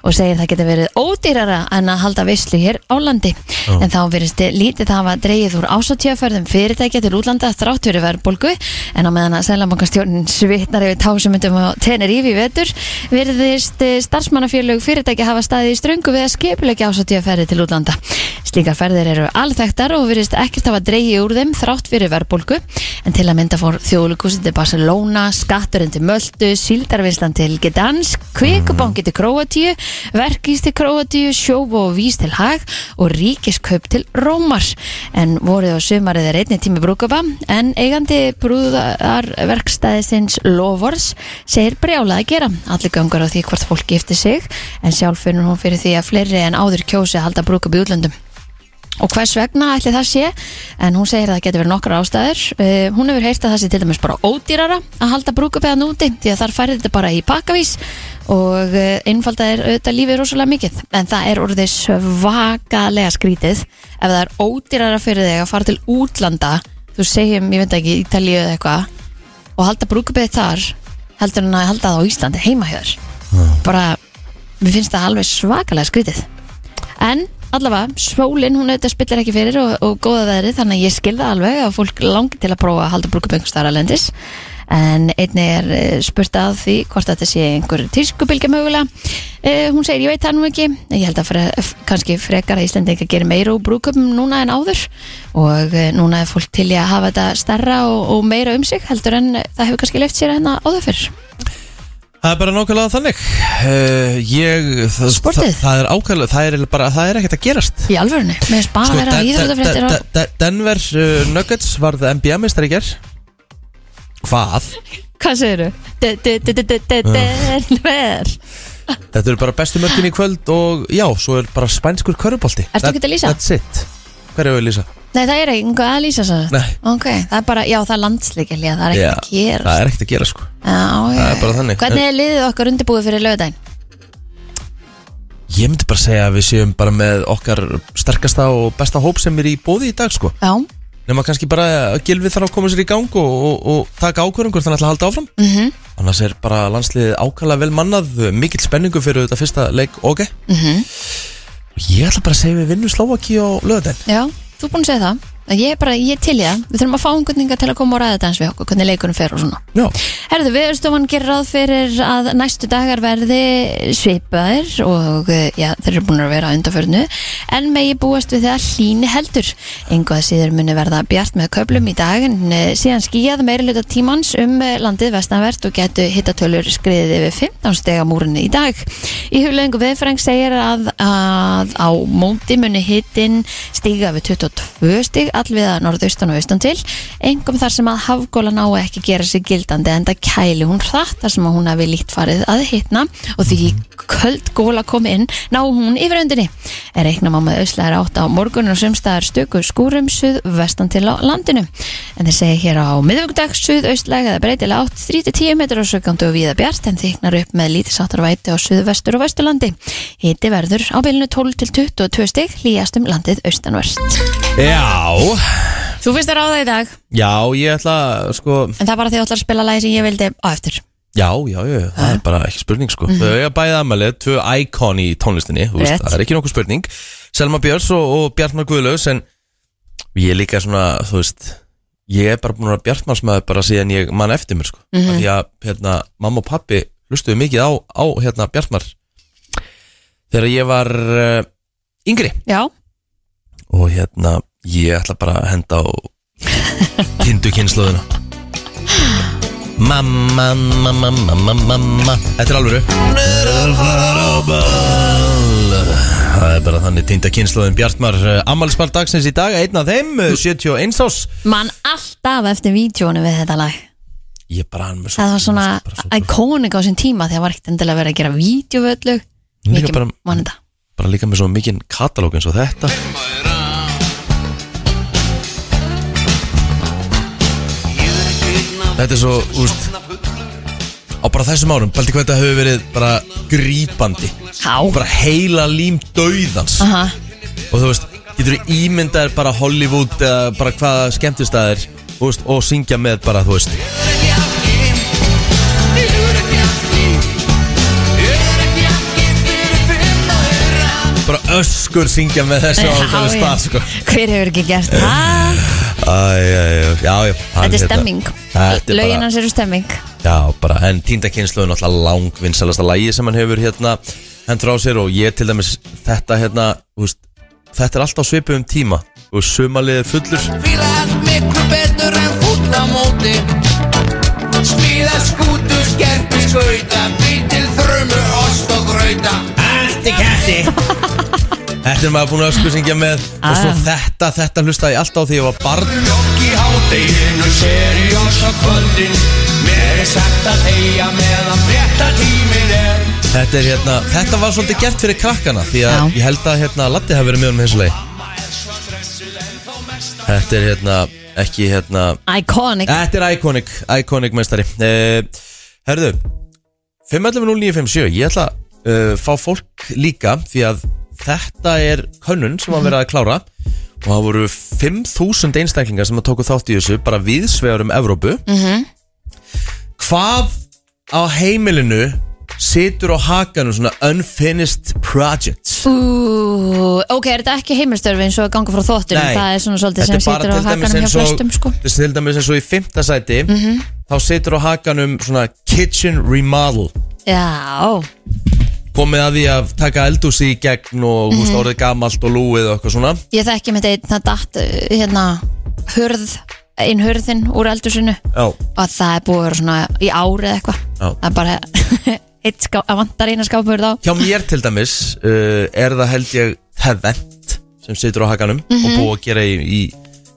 Og segir það geti verið ódýrara en að halda veislu hér á landi. En þá verist lítið hafa dreigið úr ásátjöfærðum fyrirtækja til útlanda þrátt fyrir verðbólgu. En á meðan að Sælabankastjórnin svitnar yfir tásumundum og tenir í vetur verðist starfsmannafjölug fyrirtækja hafa staðið í ströngu við að skipulegja ásátjöfærði til útlanda. Slíkar ferðir eru alþektar og virðist ekkert hafa dreigið úr þeim þrátt fyrir verðbólgu. En til að mynda fór þjóðlugúsin til Barcelona, skatturinn til Möldu, síldarvinslan til Gdansk, kvikubanki til Króatíu, verkís til Króatíu, sjófu og vís til Hag og ríkiskaup til Rómar. En voruð og sumarið er einni tími brúkupa en eigandi brúðarverkstæðisins Lovors segir brjálað að gera. Allir gangur á því hvort fólk gifti sig en sjálf finnur hún fyrir því að fleiri en áður kjósi halda brúkup í útlöndum. Og hvers vegna ætli það sé? En hún segir að það getur verið nokkra ástæður. Uh, hún hefur heyrt að það sé til dæmis bara ódýrara að halda brúkupeðan úti því að þar færði þetta bara í pakkavís. Og uh, einfaldað er auðvitað lífið rosalega mikið. En það er orðið svakalega skrítið ef það er ódýrara fyrir þig að fara til útlanda þú segjum, ég veit ekki, Ítalíu eða eitthvað og halda brúkupeðið þar heldur en að halda það á Íslandi heima hjör bara, mér finnst það alveg svakalega skrítið. En allavega, svólinn hún auðvitað spillir ekki fyrir og, og góða veðrið þannig að ég skilða alveg að fólk langi til að prófa að halda brúkuböngstara lendis en einni er uh, spurt að því hvort þetta sé einhver tískubilgja mögulega. Uh, hún segir ég veit það nú ekki. Ég held að fre, kannski frekar að Íslandinga gerir meira úr brúkubum núna en áður. Og uh, núna er fólk til að hafa þetta stærra og, og meira um sig heldur en það hefur kannski leift sér hérna áður fyrr Það er bara nákvæmlega þannig uh, Ég það, Sportið? það, það er ákvæmlega, það er bara, það er ekkert að gerast í alvörunni, með þess bara að vera og Den- Den- Denver uh, Nuggets varð NBA-mistar í ger Hvað? Hvað segir þú? Denver Þetta eru bara bestu mörkin í kvöld og já, svo er bara spænskur körfubolti Ertu That- ekki að lýsa? That's it Hver er að lýsa? Nei, það er einhver að lýsa svo Nei. Ok, það er bara, já, það er landsleikilja Það er ekkert að gera Það er ekkert að gera sko já, já, það er bara þannig. Hvernig er liðið okkar undirbúið fyrir lögudaginn? Ég myndi bara segja að við séum bara með okkar sterkasta og besta hóp sem er í bóði í dag sko Já, Nefna kannski bara að Gilvi þarf að koma sér í gang og, og, og taka hann ætla að halda áfram mm -hmm. Annars er bara landsliðið ákala vel mannað Mikill spenningu fyrir þetta fyrsta leik ok Mhm. Ég ætla bara að segja við vinnum Slovaki á löðin já, þú er búin að segja það Ég er bara, ég er til í það Við þurfum að fá einhverninga til að koma og ræða þetta eins við okkur Hvernig leikunum fer og svona Já, Herðu, viðurstofan gerir ráð fyrir að næstu dagar verði svipaðir og eh, já, þeir eru búin að vera undarförnu en megi búast við því að hlíni heldur. Engu að síður muni verða bjart með köplum í dag en eh, síðan skíjað meiri hluta tímans um eh, landið vestanvert og getu hittatölur skriðið yfir 15 stega múrinni í dag. Í hugleðingu viðfreng segir að, að á móti muni hittin stíga við 22 stig allviða norðaustan og austan til engum þar sem að hafgóla ná ekki gera sig gildandi en það kæli hún hratt þar sem að hún hafi líkt farið að hitna og því köld góla kom inn ná hún yfir öndinni. Er reikna má með auslæðir átt á morgun og sumstaðar stöku skúrum suð vestan til á landinu. En þeir segja hér á miðvíkudag suð austlæg eða breytilega átt 3-10 metrar og sögandi og viða bjart en þyknar upp með lítisáttar væti á suðvestur og vesturlandi. Hiti verður á bylunu 12 til 22 stig hlýjast um landið austanvert. Já, Þú finnst það ráða í dag? Já ég ætla sko En það er bara því að þú ætlar að spila lagi sem ég vildi á eftir. Já, já, já, það er bara ekki spurning sko. Þau eiga bæðið aðmælið, tvö íkon í tónlistinni þú veist, Rétt. Það er ekki nokkuð spurning. Selma Björns og, og Bjartmar Guðlaus En ég er líka svona, þú veist Ég er bara búin að vera Bjartmarsmaður bara síðan ég mann eftir mér sko. Mm Því að hérna, mamma og pappi hlustuðu mikið á, á hérna, Bjartmar Þegar ég var uh, yngri. Já, Og hérna, ég ætla bara að henda á Kindu kynnslóðina Mamma, mamma, mamma, mamma Þetta er alvöru. Það er bara þannig týnda kynnslóðin Bjartmar Ammælisbar dagsins í dag Einn af þeim, eh, 71 ás mann alltaf eftir vídjónu við þetta lag. Ég bara hann Það var svona iconic á sín tíma þegar var ekkert endilega verið að gera Líka Mikið bara- mann þetta. Bara líka með svo mikinn katalóg eins og þetta Þetta er svo, úst Á bara þessum árum, baldi hvað þetta hefur verið bara grípandi. Já, Bara heila lím dauðans. Aha, Og þú veist, getur þú ímyndaðir bara Hollywood eða bara hvaða skemmtistæðir veist, Og syngja með bara, þú veist? Bara öskur syngja með þessu á þessu stað, sko. Hver hefur ekki gert það? Æ, já, já, já, já hann Þetta er hérna- stemming Bara, hans eru stemming. Já, bara En týnda kynslu er náttúrulega langvinnsalasta lagi sem hann hefur hérna hendur á sér og ég til dæmis þetta hérna, veist þetta er alltaf svipið um tíma og sumalið er fullur. Fíla allt miklu betur en fúll á móti Smíða skútu, skerpi, skauta Bý til þrömu, ost og Allt í kætti <laughs> Þetta er maður búin að ösku syngja með. Og svo Ah. þetta, þetta hlustaði ég alltaf á því ég var barn. Jokk í hádeginu, seriós á kvöldin. Mér er sagt að þeia meðan frétta tímin er. Þetta er hérna, þetta var svolítið gert fyrir krakkana því að Já. ég held að hérna Latti hafi verið með honum hins leið Þetta er hérna ekki hérna Iconic. Þetta er iconic, iconic meistari. Uh, Herðu 511-0957 Ég ætla að uh, fá fólk líka því að þetta er könnun sem að vera að klára og það voru 5.000 einstaklingar sem að tóku þátt í þessu bara viðsvegar um Evrópu. -hmm. Hvað á heimilinu situr á hakanum svona unfinished projects? Ú, Ok, er þetta ekki heimilstörfi eins og að ganga frá þóttunum Nei. Það er svona svolítið sem situr á hakanum hjá flestum sko. Þetta er til dæmis eins og í fymta sæti. Þá situr á hakanum svona kitchen remodel. Já, Komið að því að taka eldúsi í gegn og mm orðið gamalt og lúið og eitthvað svona? Ég þekki með þetta það datt uh, hérna hurð einn hurðin úr eldursinu Já, og það er búið að vera svona í ári eða eitthvað. Það er bara <laughs> að vantar eina skápur þá. Hjá mér til dæmis uh, er það held ég Hevent sem situr á hakanum og búið að gera í, í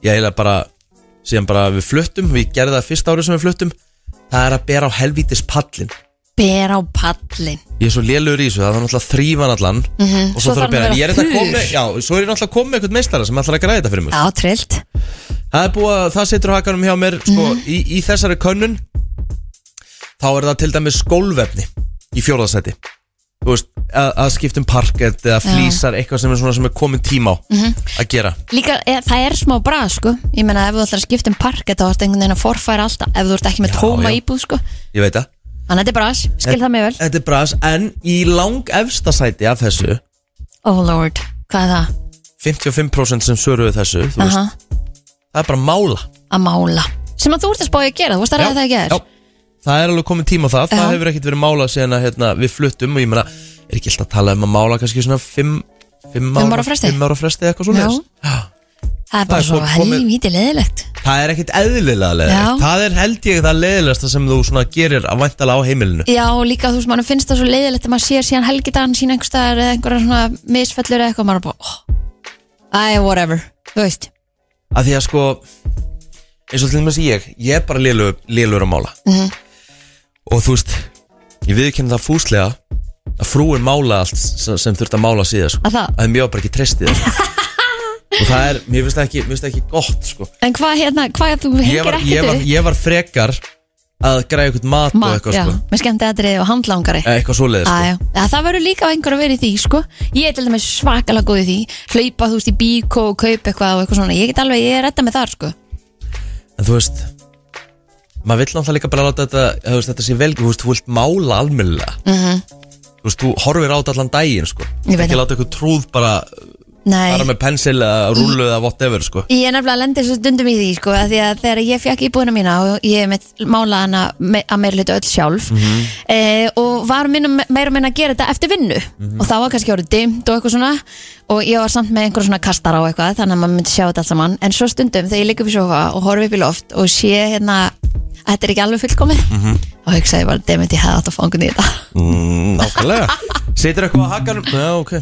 ég eiginlega bara síðan bara við fluttum, við gerðum það fyrsta árið sem við fluttum það er að bera á helvítis pallin ber á pallin Ég er svo lélur í þessu, það er náttúrulega þrývan allan. Og Svo svo þarf að bera. Ég er þetta að koma já, svo er ég náttúrulega að koma með eitthvað meistara sem ætlar að græða þetta fyrir mig. Já, trillt. Það er búið að, það situr á hakanum hjá mér sko, Mhm. í, í þessari könnun. Þá er það til dæmis skólvefni í fjórðasæti Þú veist, að, að skiptum parkett eða flýsar eitthvað sem er svona sem er komin tíma á Mhm. að gera. Líka, e, það er smá brað, sko. Ég meina, ef þú ætlar að skipta um parkett þá ertu einhvern veginn að forfæra alltaf ef þú ert ekki með Já, tóma já. íbúð, sko. Ég veit það Þannig að þetta er brað, skil það mig vel. Þetta er bras, en í lang efsta sæti af þessu Oh lord, hvað er það? 55% sem söruðu þessu þú veist, Aha, Það er bara mála. Að mála. Sem að þú ert að spája að gera, þú veist að ræða það já, er það er alveg komin tíma á það. Það Já. hefur ekkert verið málað síðan að hérna, við fluttum og ég meina, er ekki alltaf að tala um að mála kannski svona 5 Fimm ára fresti? Fimm ára fresti eitthvað svona Já. Það er bara svo fólk komið- helvíti leðilegt Það er ekkert eðlilega leðilegt. Það er held ég það leðilegasta sem þú svona gerir að vantala á heimilinu. Já, og líka þú veist, mann finnst það svo leiðilegt að maður sér síðan helgidagan sín einhverstaðar eða einhverja svona misfellur eða eitthvað, maður er bara, oh, æ, whatever, þú veist. Af því að sko eins og til dæmis ég, ég er bara lélugur að mála. Mhm. og þú veist ég viðkynna það fúslega að frúin mála allt sem, sem þurft að mála síðan sko. Að <laughs> og það er, mér finnst það ekki, mér finnst það ekki gott sko. En hvað hérna, hvað þú ég, hengir var, ég, ekkert var, upp ég var frekar að græða eitthvað mat, og Mat, eitthvað já, sko. með skemmti aðrið og handlangari Eða eitthvað svoleiðis sko. Æ, já, það verður líka á einhver að vera í því, sko Ég er til dæmis svakalega góð í því Hlaupa, þú veist, í bíkó og kaupa eitthvað og eitthvað svona Ég get alveg, ég er redda með þar, sko En þú veist maður vill náttúrulega líka bara láta þetta þú veist, þetta sé vel, þú veist, þú vilt mála almennilega Mhm. þú veist, þú horfir á þetta allan daginn sko. Ég veit ekki það. láta eitthvað trúð bara bara með pensil eða rúlu eða whatever sko. Ég er nefnilega lendir svo stundum í því sko að því að þegar ég fekk íbúðina mína og ég mitt mála hana me að meira hlutu öll sjálf Mhm. e, og var minna, meira minna að gera þetta eftir vinnu Mhm. og þá var kannski orðið dimmt og eitthvað svona og ég var samt með einhver svona kastar á eitthvað þannig að maður myndi sjá þetta allt saman en svo stundum þegar ég ligg upp í sofa og horfi upp í loft og sé hérna að þetta er ekki alveg fullkomið Mhm. og hugsa ég bara, demit ég hefði átt að fá einhvern í þetta mm, Nákvæmlega <laughs> Situr eitthvað á hakanum? Já, ok.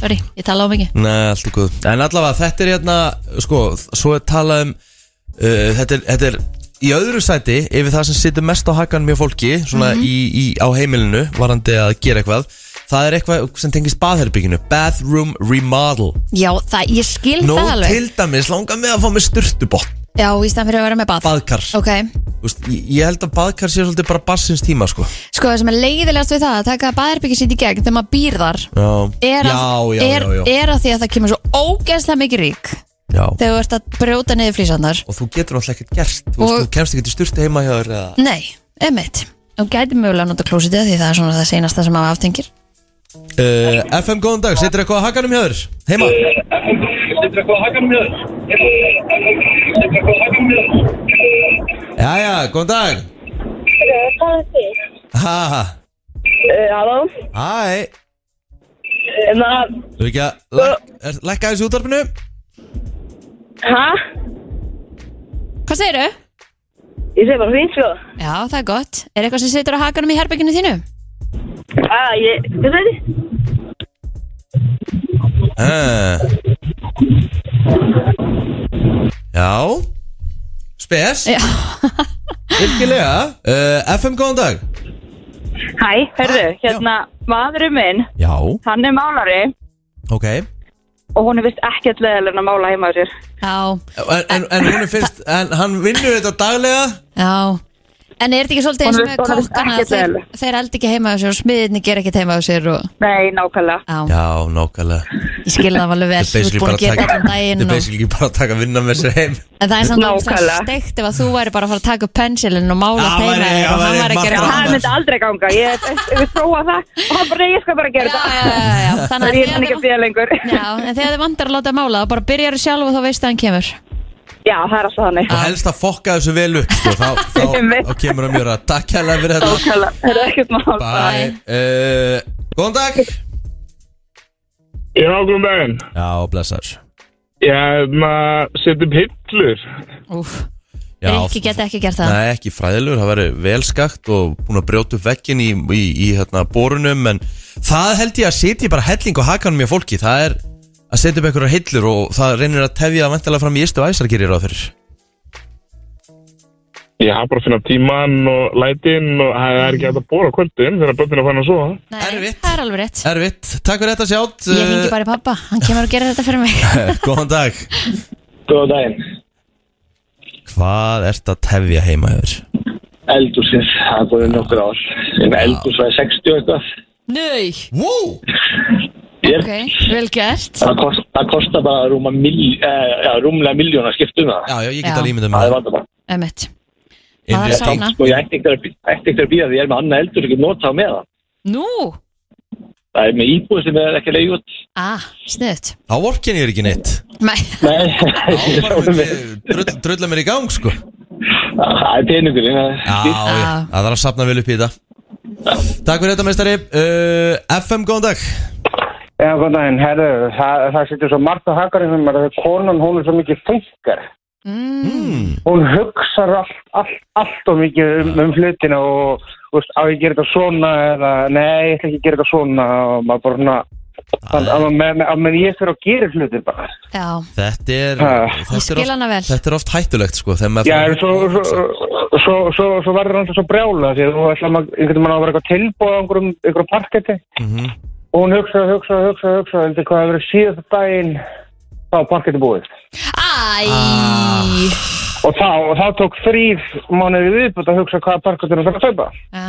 Sorry, ég tala á mikið. Nei, allt er góð. En allavega, þetta er hérna Sko, svo er talað um uh, þetta, er, þetta er í öðru sæti Yfir það sem situr mest á hakanum hjá fólki Svona Mhm. í, í, á heimilinu Varandi að gera eitthvað. Það er eitthvað sem tengist baðherbygginu Bathroom remodel. Já, það, ég skil Nú það alveg. til dæmis langar mig að fá mig styrtubott Já, í stæðan fyrir að vera með bað. Baðkar. Ok, Þú veist, ég, ég held að baðkar sé svolítið bara bassins tíma sko. Sko það sem er leiðilegast við það að taka baðherbyggi sitt í gegn þegar maður býr þar Já, er að, já, já, er, er að því að það kemur svo ógeðslega mikið rík já. þegar þú ert að brjóta niður flýsandar Og þú getur náttúrulega ekkert gert. Þú, veist, Og- þú kemst ekki til styrti heima hjá þér eða? Nei, emitt og gæti mögulega að nota klósitið því það er svona það seinasta sem maður aftengir. Uh, FM, góðan dag, situr eitthvað á hakanum hjá þér? Heima? Já, já, góðan dag Hvað er þið? Ha, ha, Uh, halló? hæ Na, Þú ekki að lækka þessu útvarpinu? hæ? Hvað segirðu? Ég segi bara fínt sko. Já, það er gott Er eitthvað sem situr á hakanum í herbygginu þínu? Ah, ég, hvað segir þið? Uh. Já. Spes, Já, virkilega. Uh, FM, góðan dag. Hæ, hörðu, hérna, maðurinn minn, Já, hann er málari. Ok. Og hún er vist ekkert leðilega að mála heima á sér. já, En, en, en er fyrst, en hann vinnur þetta daglega? Já En er þetta ekki svolítið eins með kokkana? ekkert þeir, þeir eldi ekki heima á sér og smiðinni ger ekki heima á sér og, Nei, nákvæmlega. Já, Já, nákvæmlega. Ég skil það alveg vel. Þú ert búin að gera þetta allan daginn er og, basically ekki bara að taka vinna með sér heim. En það er samt alveg Nákvæmlega. steikt ef að þú væri bara að fara að taka upp pensilin og mála já, og hann væri að gera margt Það myndi aldrei ganga, ég vil prófa það og hann bara, ég skal bara gera já, þetta. já, já, já. Þannig að Ég Já, það er alltaf þannig. Og helst að fokka þessu vel upp sko, þá, <laughs> þá, þá kemur hann mjög að Takk hérlega fyrir þetta. Það er ekkert mál. Bye. Uh, Góðan dag. Já, góðan daginn. Já, blessar Ég maður setjum hillur. Úf, Já, Rikki geti ekki gert það. Nei, ekki fræðilegur, það væri vel skakt og búin að brjóta upp vekkin í, í, í hérna, borunum en það held ég að setja bara helling og hakanum í fólki, það er að setja upp einhverjar hillur og það reynir að tefja vantilega fram í istu æsar gerir á fyrir Ég hafa bara að finna tíman og lætin og það er ekki að bóra kvöldin þegar börnin er fann að sofa. Nei, Erfitt. það er alveg rétt Erfitt, takk fyrir þetta sjátt Ég ringi bara í pappa, hann kemur að gera þetta fyrir mig <laughs> Góðan dag Góða daginn. Hvað ert að tefja heima hefur? Eldúsins, það er búin nokkur ár. En eldús var 60 og eitthvað. Nei, Wow! Ok, vel gert það, kost, það kostar bara rúma mil, eh, já, rúmlega miljón að skipta um það. Já, já, ég get Já. að límynda Það með er vandamál. Emmett Það er sána Sko, ég ætti ekkert að, ætti ekkert að býða því ég er með annað eldur ekki nota á með það. Nú, Það er með íbúið sem er ekki að leiða út. ah, sniðut Þá vorkin ég er ekki neitt Nei, Nei, Þá bara myndi drull, drulla mér í gang sko það er peningurinn. það er Já, já, það þarf að sapna vel upp í þetta Takk fyrir þetta meistari uh, FM, góðan dag Já, góðan daginn, herru, það, það sittur svo margt á hakarinn sem er að konan, hún er svo mikið funkar. mm. Hún hugsar allt, allt, allt og mikið um, um hlutina og, veist, á ég gera þetta svona eða, nei, ég ætla ekki að gera þetta svona og maður bara svona, að, að, að með ég fyrir að gera hlutir bara. já, Þetta er, þetta, er oft, þetta er oft hættulegt sko Já, en svo, svo, svo, svo, svo verður hann svo brjála því að þú ætla maður, einhvern veginn að vera eitthvað tilbúið á einhverjum, einhverjum parketti Mhm. og hún hugsa, hugsa, hugsa, hugsa, heldur hvað að vera síðast daginn þá parketti búið. æ Og þá, og þá tók þrýr mánuði viðbútt að hugsa hvaða parkettur hann þarf að kaupa. Já,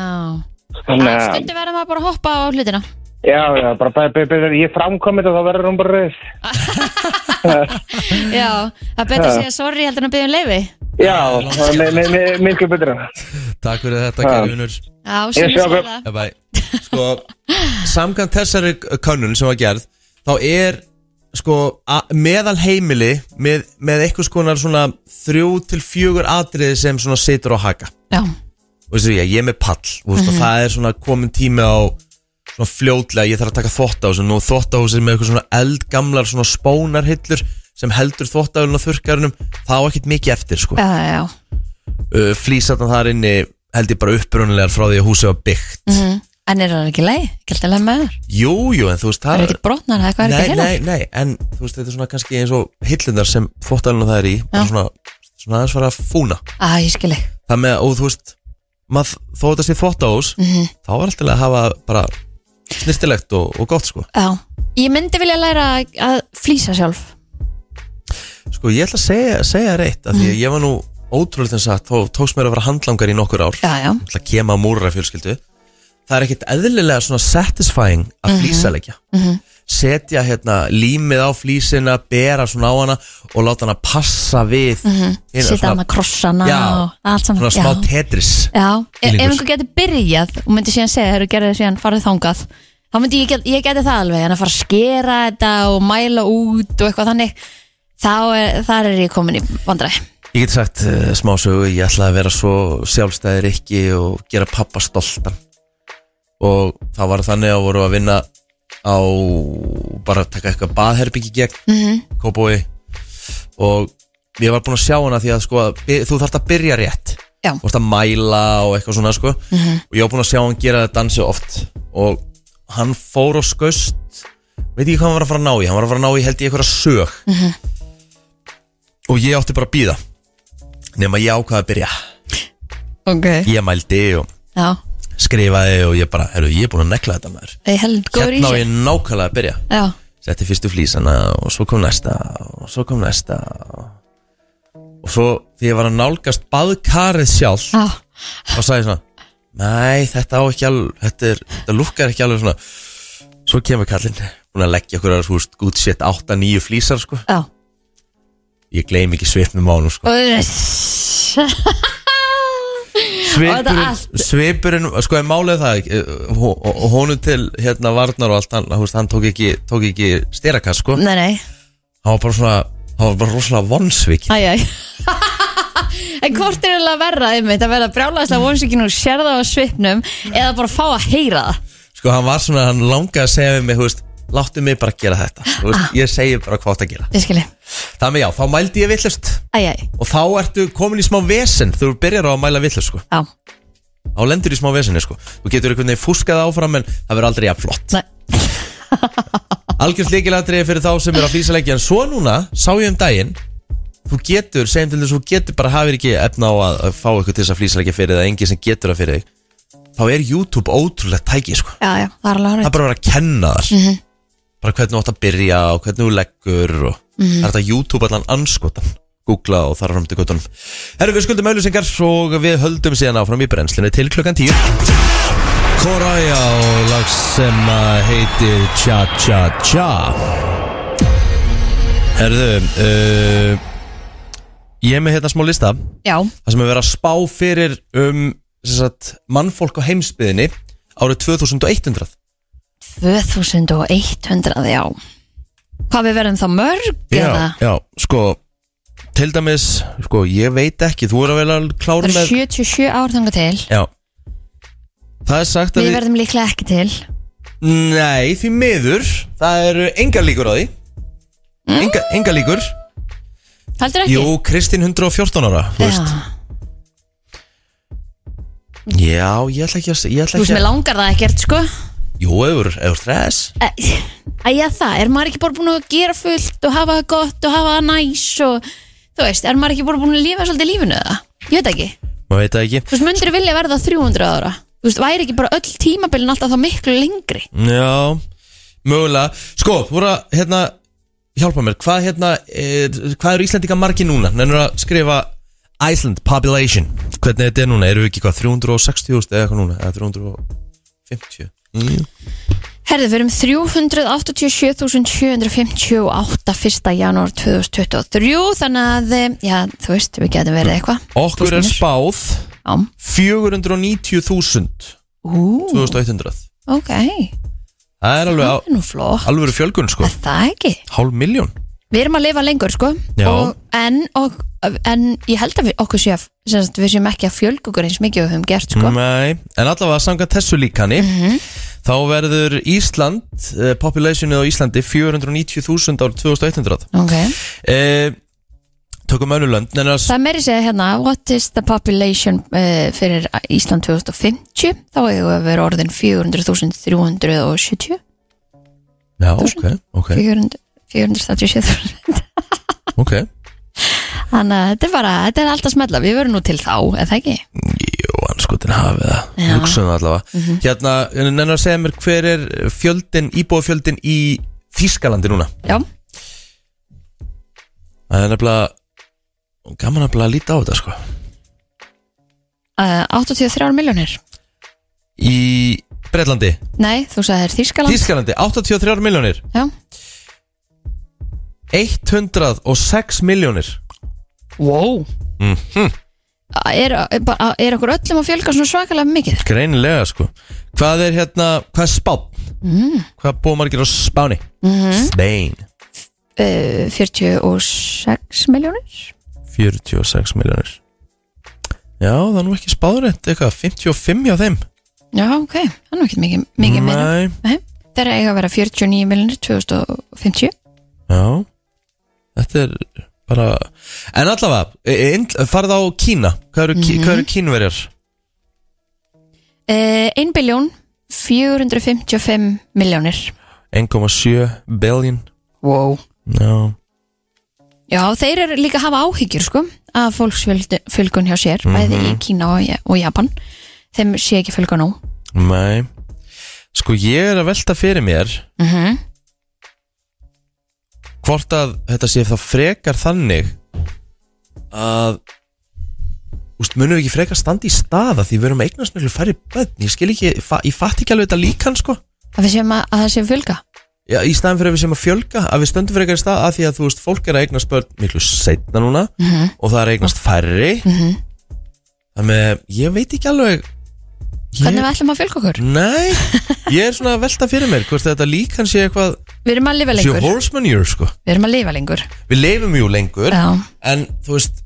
Þannig að, stundu verður maður bara að hoppa á hlutina já, já, bara be, be, be, ég framkomið og þá verður hún bara reyð. <laughs> Já, það er betur að segja sorry heldur en að byggja um leifi Já, það er mi- mi- mi- miklu betra. Takk fyrir þetta, Ha. kæri vinnur Já, sem ég hvað- það Bye bye. Sko, samkvæmt þessari könnun sem var gerð þá er sko a- meðal heimili með, með eitthvað skonar svona þrjú til fjögur atriði sem svona situr á haka Já, og þessu ég, ég er með pall mm -hmm. og það er svona komin tími á svona fljótlega, ég þarf að taka þvóttahúsin og þvóttahúsin með eitthvað svona eldgamlar svona spónarhillur sem heldur þvóttahúsin á þurrkarunum, það á ekkert mikið eftir sko, já, já, uh, flýsatan þar inni held ég bara upprunulegar frá því að húsið var byggt Mhm. En er það ekki leið? Ekki alltaf leið með þér? Jú, jú, en þú veist Það það er ekkert brotnar eða hvað er Nei, ekki nei, heilar? nei, en þú veist þetta er svona kannski eins og hillundar sem þvóttahúsin það er í bara svona, svona aðeins fara að fúna Æ, ég skil ekki það með, og þú veist maður, þó þetta sé þvóttahús Mhm. þá er alltaf að hafa bara snirtilegt og, og gott sko. Já, ég myndi vilja læra að flýsa sjálf. Sko ég ætla að segja, segja reitt af því að ég var nú ótrúlega þess að þó tókst mér að vera handlangar í nokkur ár. Já, já, ætla að kema múra fjölskyldu Það er ekkit eðlilega svona satisfying að flýsalegja Setja hérna límið á flýsina Bera svona á hana Og láta hana passa við mm sita hann að krossana Já, og allt saman Svona smá tetris Já, ef, ef einhver getur byrjað og myndi síðan segja, þegar þú gerði síðan farið þangað. Þá myndi ég, ég geti það alveg en að fara að skera þetta og mæla út og eitthvað þannig þá er, þar er ég komin í vandræði. Ég get sagt uh, smásögu Ég ætla að vera svo sjálfstæðir ekki Og gera pappa stoltan. Og það var þannig að voru að vinna á bara að taka eitthvað baðherbyggi gegn Mhm. Kópói. Og ég var búinn að sjá hana því að sko þú þarft að byrja rétt. Já. þú þarft að mæla og eitthvað svona sko. Mhm. og ég var búinn að sjá hann gera þetta dansi oft. Og hann fór á skaust veit ekki hvað hann var að fara að ná í. Hann var að fara að ná í held ég eitthvað sög. Mhm. og ég átti bara að býða nema ég ákvaði að byrja. Ok. Ég mældi og Já, skrifaði og ég bara, herru, ég er búinn að nekla þetta maður. Ég held góður í hérna á ég nákvæmlega að byrja. Já, setti fyrstu flísana og svo kom næsta og svo kom næsta og svo því ég var að nálgast baðkarið sjálf já, og sagði svona Nei, þetta á ekki alveg Þetta, er, þetta lukkar ekki alveg svona. Svo kemur kallinn Búin að leggja okkur að þú veist Gút sétt 8-9 flísar sko. Já. Ég gleym ekki svipnum á hann sko. Og <laughs> Svipurinn, svipurinn Sko ég málið það eh, hó- og og honum til hérna varnar og allt hann, veist, hann tók ekki, tók ekki styrakass sko. Nei, nei. Hann var bara svona Hann var bara rosalega vonsvik Æj, æj <laughs> En hvort er eiginlega verra einmitt að vera brjálæðislega vonsvíkinu og sérða á svipnum eða bara fá að heyra það? Sko hann var svona, hann langaði að segja við mig, veist Láttu mig bara gera þetta. Veist, Ég segi bara hvað það að gera. Ég skilji. Þannig já, þá mældi ég villust Æj, æj, Og þá ertu komin í smá vesen Þú byrjar á að mæla villust sko. Já, Þá lendur í smá vesenni sko. Þú getur einhvern veginn fúskað áfram En það verður aldrei jafn flott. Nei, <laughs> Algjörst líkilatriði fyrir þá sem er á flýsaleiki En svo núna, sá ég um daginn Þú getur, segjum til þess að þú getur bara hafið ekki efna á að, að fá eitthvað til þess að flýsaleiki fyrir þig eða enginn sem getur það fyrir þig Þá er YouTube ótrúlegt tæki sko. Já, já, það er alveg Það horrið er bara að vera að kenna þar. Mhm. Bara hvernig þú átt að byrja og hvernig þú leggur og Mhm. Það er þetta YouTube allan anskotan Googla og þar fram til göttunum Herru, við skuldum auðlýsingar og við höldum síðan áfram í brennslinu til klukkan 10 Koraja og lag sem heitir Cha Cha Cha. Herðu uh, Ég er með hérna smá lista. Já, Það sem er verið að spá fyrir um sagt, mannfólk á heimsbyðinni árið 2100 2100, já. Hvað við verðum þá mörg eða? já, sko Til dæmis, sko, ég veit ekki Þú er að vera klára Það með eru 77 ár þangað til. Já. Það er sagt að Við verðum líklega ekki til. Nei, því miður Það eru engar líkur á því. Enga, enga líkur. Haldur ekki? Jú, Kristín 114 ára Þú veist. Já, Já, ég ætla ekki að Ég ætla þú ekki mér að langar það ekkert, sko Jú, eður, eður stress. Æja það, er maður ekki bara búin að gera fullt og hafa það gott og hafa það næs og þú veist, er maður ekki bara búin að lifa svolítið lífinu eða? Ég veit ekki, Maður veit það ekki. Þú veist, myndir vilja verða 300 ára? Þú veist, væri ekki bara öll tímabilin alltaf þá miklu lengri? Já, mögulega. Sko, voru að, hérna Hjálpa mér, hvað hérna er, Hvað eru Íslandinga margir núna? Nennur að skrifa Iceland population. Hvernig þetta er núna, eru við ekki hvað 360.000 eða eitthvað núna, eða 350 mm. Herðu, við erum 387.758 1. janúar 2023 þannig að, eh, já, þú veist, við getum verið eitthvað. Okkur er spáð Já, 490.000 ú, 2100 ok, Það er alveg er alveg fjölgun sko. Er Það ekki? Hálf miljón Við erum að lifa lengur sko. Já. og, en, og, en ég held að við, okkur sé að sem sagt, við séum ekki að fjölga okkur eins mikið og við höfum gert sko. Nei, en allavega samkvæmt þessu líkani Þá verður Ísland uh, Populationið á Íslandi 490.000 árið 2100 Ok, uh, Tökum að það meiri segja hérna What is the population uh, fyrir Ísland 2050 þá hefur við verið orðin 400.370 Já, ok, ok, 400 437.000 ok. Þannig að þetta er bara, þetta er alltaf smetla Við verum nú til þá, eða ekki? Jú, anskotin hafið það. Já. Hugsaum það allavega Hérna, en að segja mér hver er fjöldin, íbúafjöldin í Þískalandi núna? Já, Það er nefnilega Gaman að líta á þetta sko. Uh, 83 miljónir Í Breitlandi, Nei, þú sagðir Þýskaland. Þískalandi 83 miljónir Já, 106 miljónir wow. Mm er, er, bara- er okkur öllum að fjölga svona svakalega mikið? Greinilega sko. Hvað er hérna, hvað er spán? Mm. Hvað búið margir á Spáni? Mm Spain. Uh, 46 miljónir 46 miljónir Já, það er nú ekki spáðrætt eitthvað 55 hjá þeim. Já, ok, það er nú ekki mikið, mikið meira Nei, Nei. þeirra eiga að vera 49 miljonir 2050 Já Þetta er bara En allavega, e- e- farið á Kína Hvað eru, mm Mhm. hvað eru kínverjar? uh, 1 biljón 455 miljónir 1,7 billion wow. Já Já, þeir eru líka að hafa áhyggjur sko af fólksfylgun hjá sér bæði í Mhm. Kína og, og Japan þeim sé ekki fylga nú Nei Sko ég er að velta fyrir mér mm Hvort að þetta sé þá frekar þannig Að Úst, munum við ekki frekar standa í staða Því við erum að eignast miklu færri bönn Ég skil ekki, ég fatt ekki alveg þetta líkan sko að við séum að, að það sé fylga Já, í staðan fyrir að við sem að fjölga Að við stöndum frekar í stað að því að þú veist Fólk er að eignast börn miklu setna núna Mhm. Og það er eignast færri Mhm. Þannig að ég veit ekki alveg Hvernig við ætlum að fylga okkur? Nei, ég er svona að velta fyrir mér Hvort þetta líkan sé eitthvað Við erum að lifa lengur horseman year sko Við erum að lifa lengur Við leifum jú lengur Já. En þú veist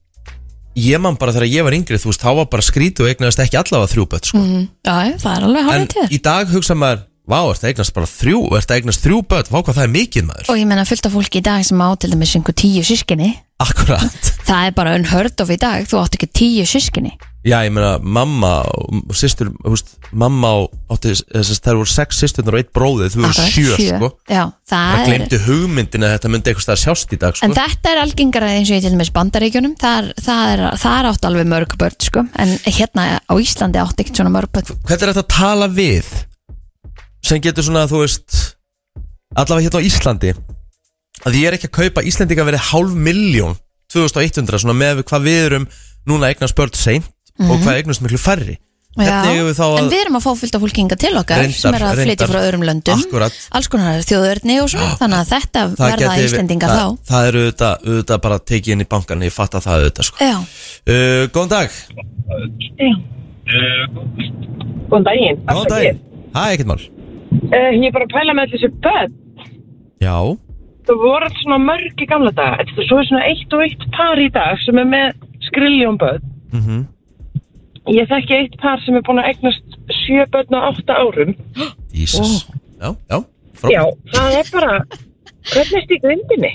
Ég man bara þegar ég var yngri Þú veist, þá var bara skrítu og eignaðist ekki allavega þrjú börn sko. mm. Já, það er alveg En hálfið til í dag hugsa maður Vá, ertu að eignast bara þrjú Ertu að eignast þrjú börn? Vá, hvað það er mikið maður. Og ég menna fullt af fólki í dag sem á til dæmis einhver tíu sískinni Akkurat. <laughs> Það er bara unheard of í dag Þú átt ekki tíu sískinni Já, ég meina, mamma og systur, þú veist, mamma og átti, þess að það voru sex systurnar og eitt bróðið, þú voru Akkurat, sjö, sko. Já, Það það er glemdi hugmyndin að þetta myndi eitthvað sjást í dag, sko. En þetta er algengara eins og ég til dæmis bandaríkjunum. Það það er, það er átt alveg mörg börn sko. En hérna á Íslandi átt ekkert svona mörg börn. Hvernig er þetta að tala við sem getur svona, þú veist allavega hérna á Íslandi að ég er ekki að kaupa Íslendinga verið hálf miljón 2100, svona með hvað við erum núna eignast börn seint og Mhm. hvað eignast miklu færri. Við þá að En við erum að fá fullt af fólki hinga til okkar Reyndar, sem er að flytja frá öðrum löndum Akkurat. alls konar þjóðurni og svona þannig að þetta verða gæti- Íslendinga það, þá. Það er auðvitað, auðvitað bara tekið inn í bankan ég fatt að það auðvitað sko. Já, uh, Góðan dag. Góðan daginn. Góðan dag Hæ, ekkert mál Uh, ég er bara að pæla með þessi börn. Já, Það voru alltaf svona mörg í gamla daga. Þetta er svo svona eitt og eitt par í dag sem er með skriljón börn. mhm Ég þekki eitt par sem er búin að eignast sjö börn á átta árum. Jesus Já, já, Já, það er bara, hvernig er þetta í grindinni?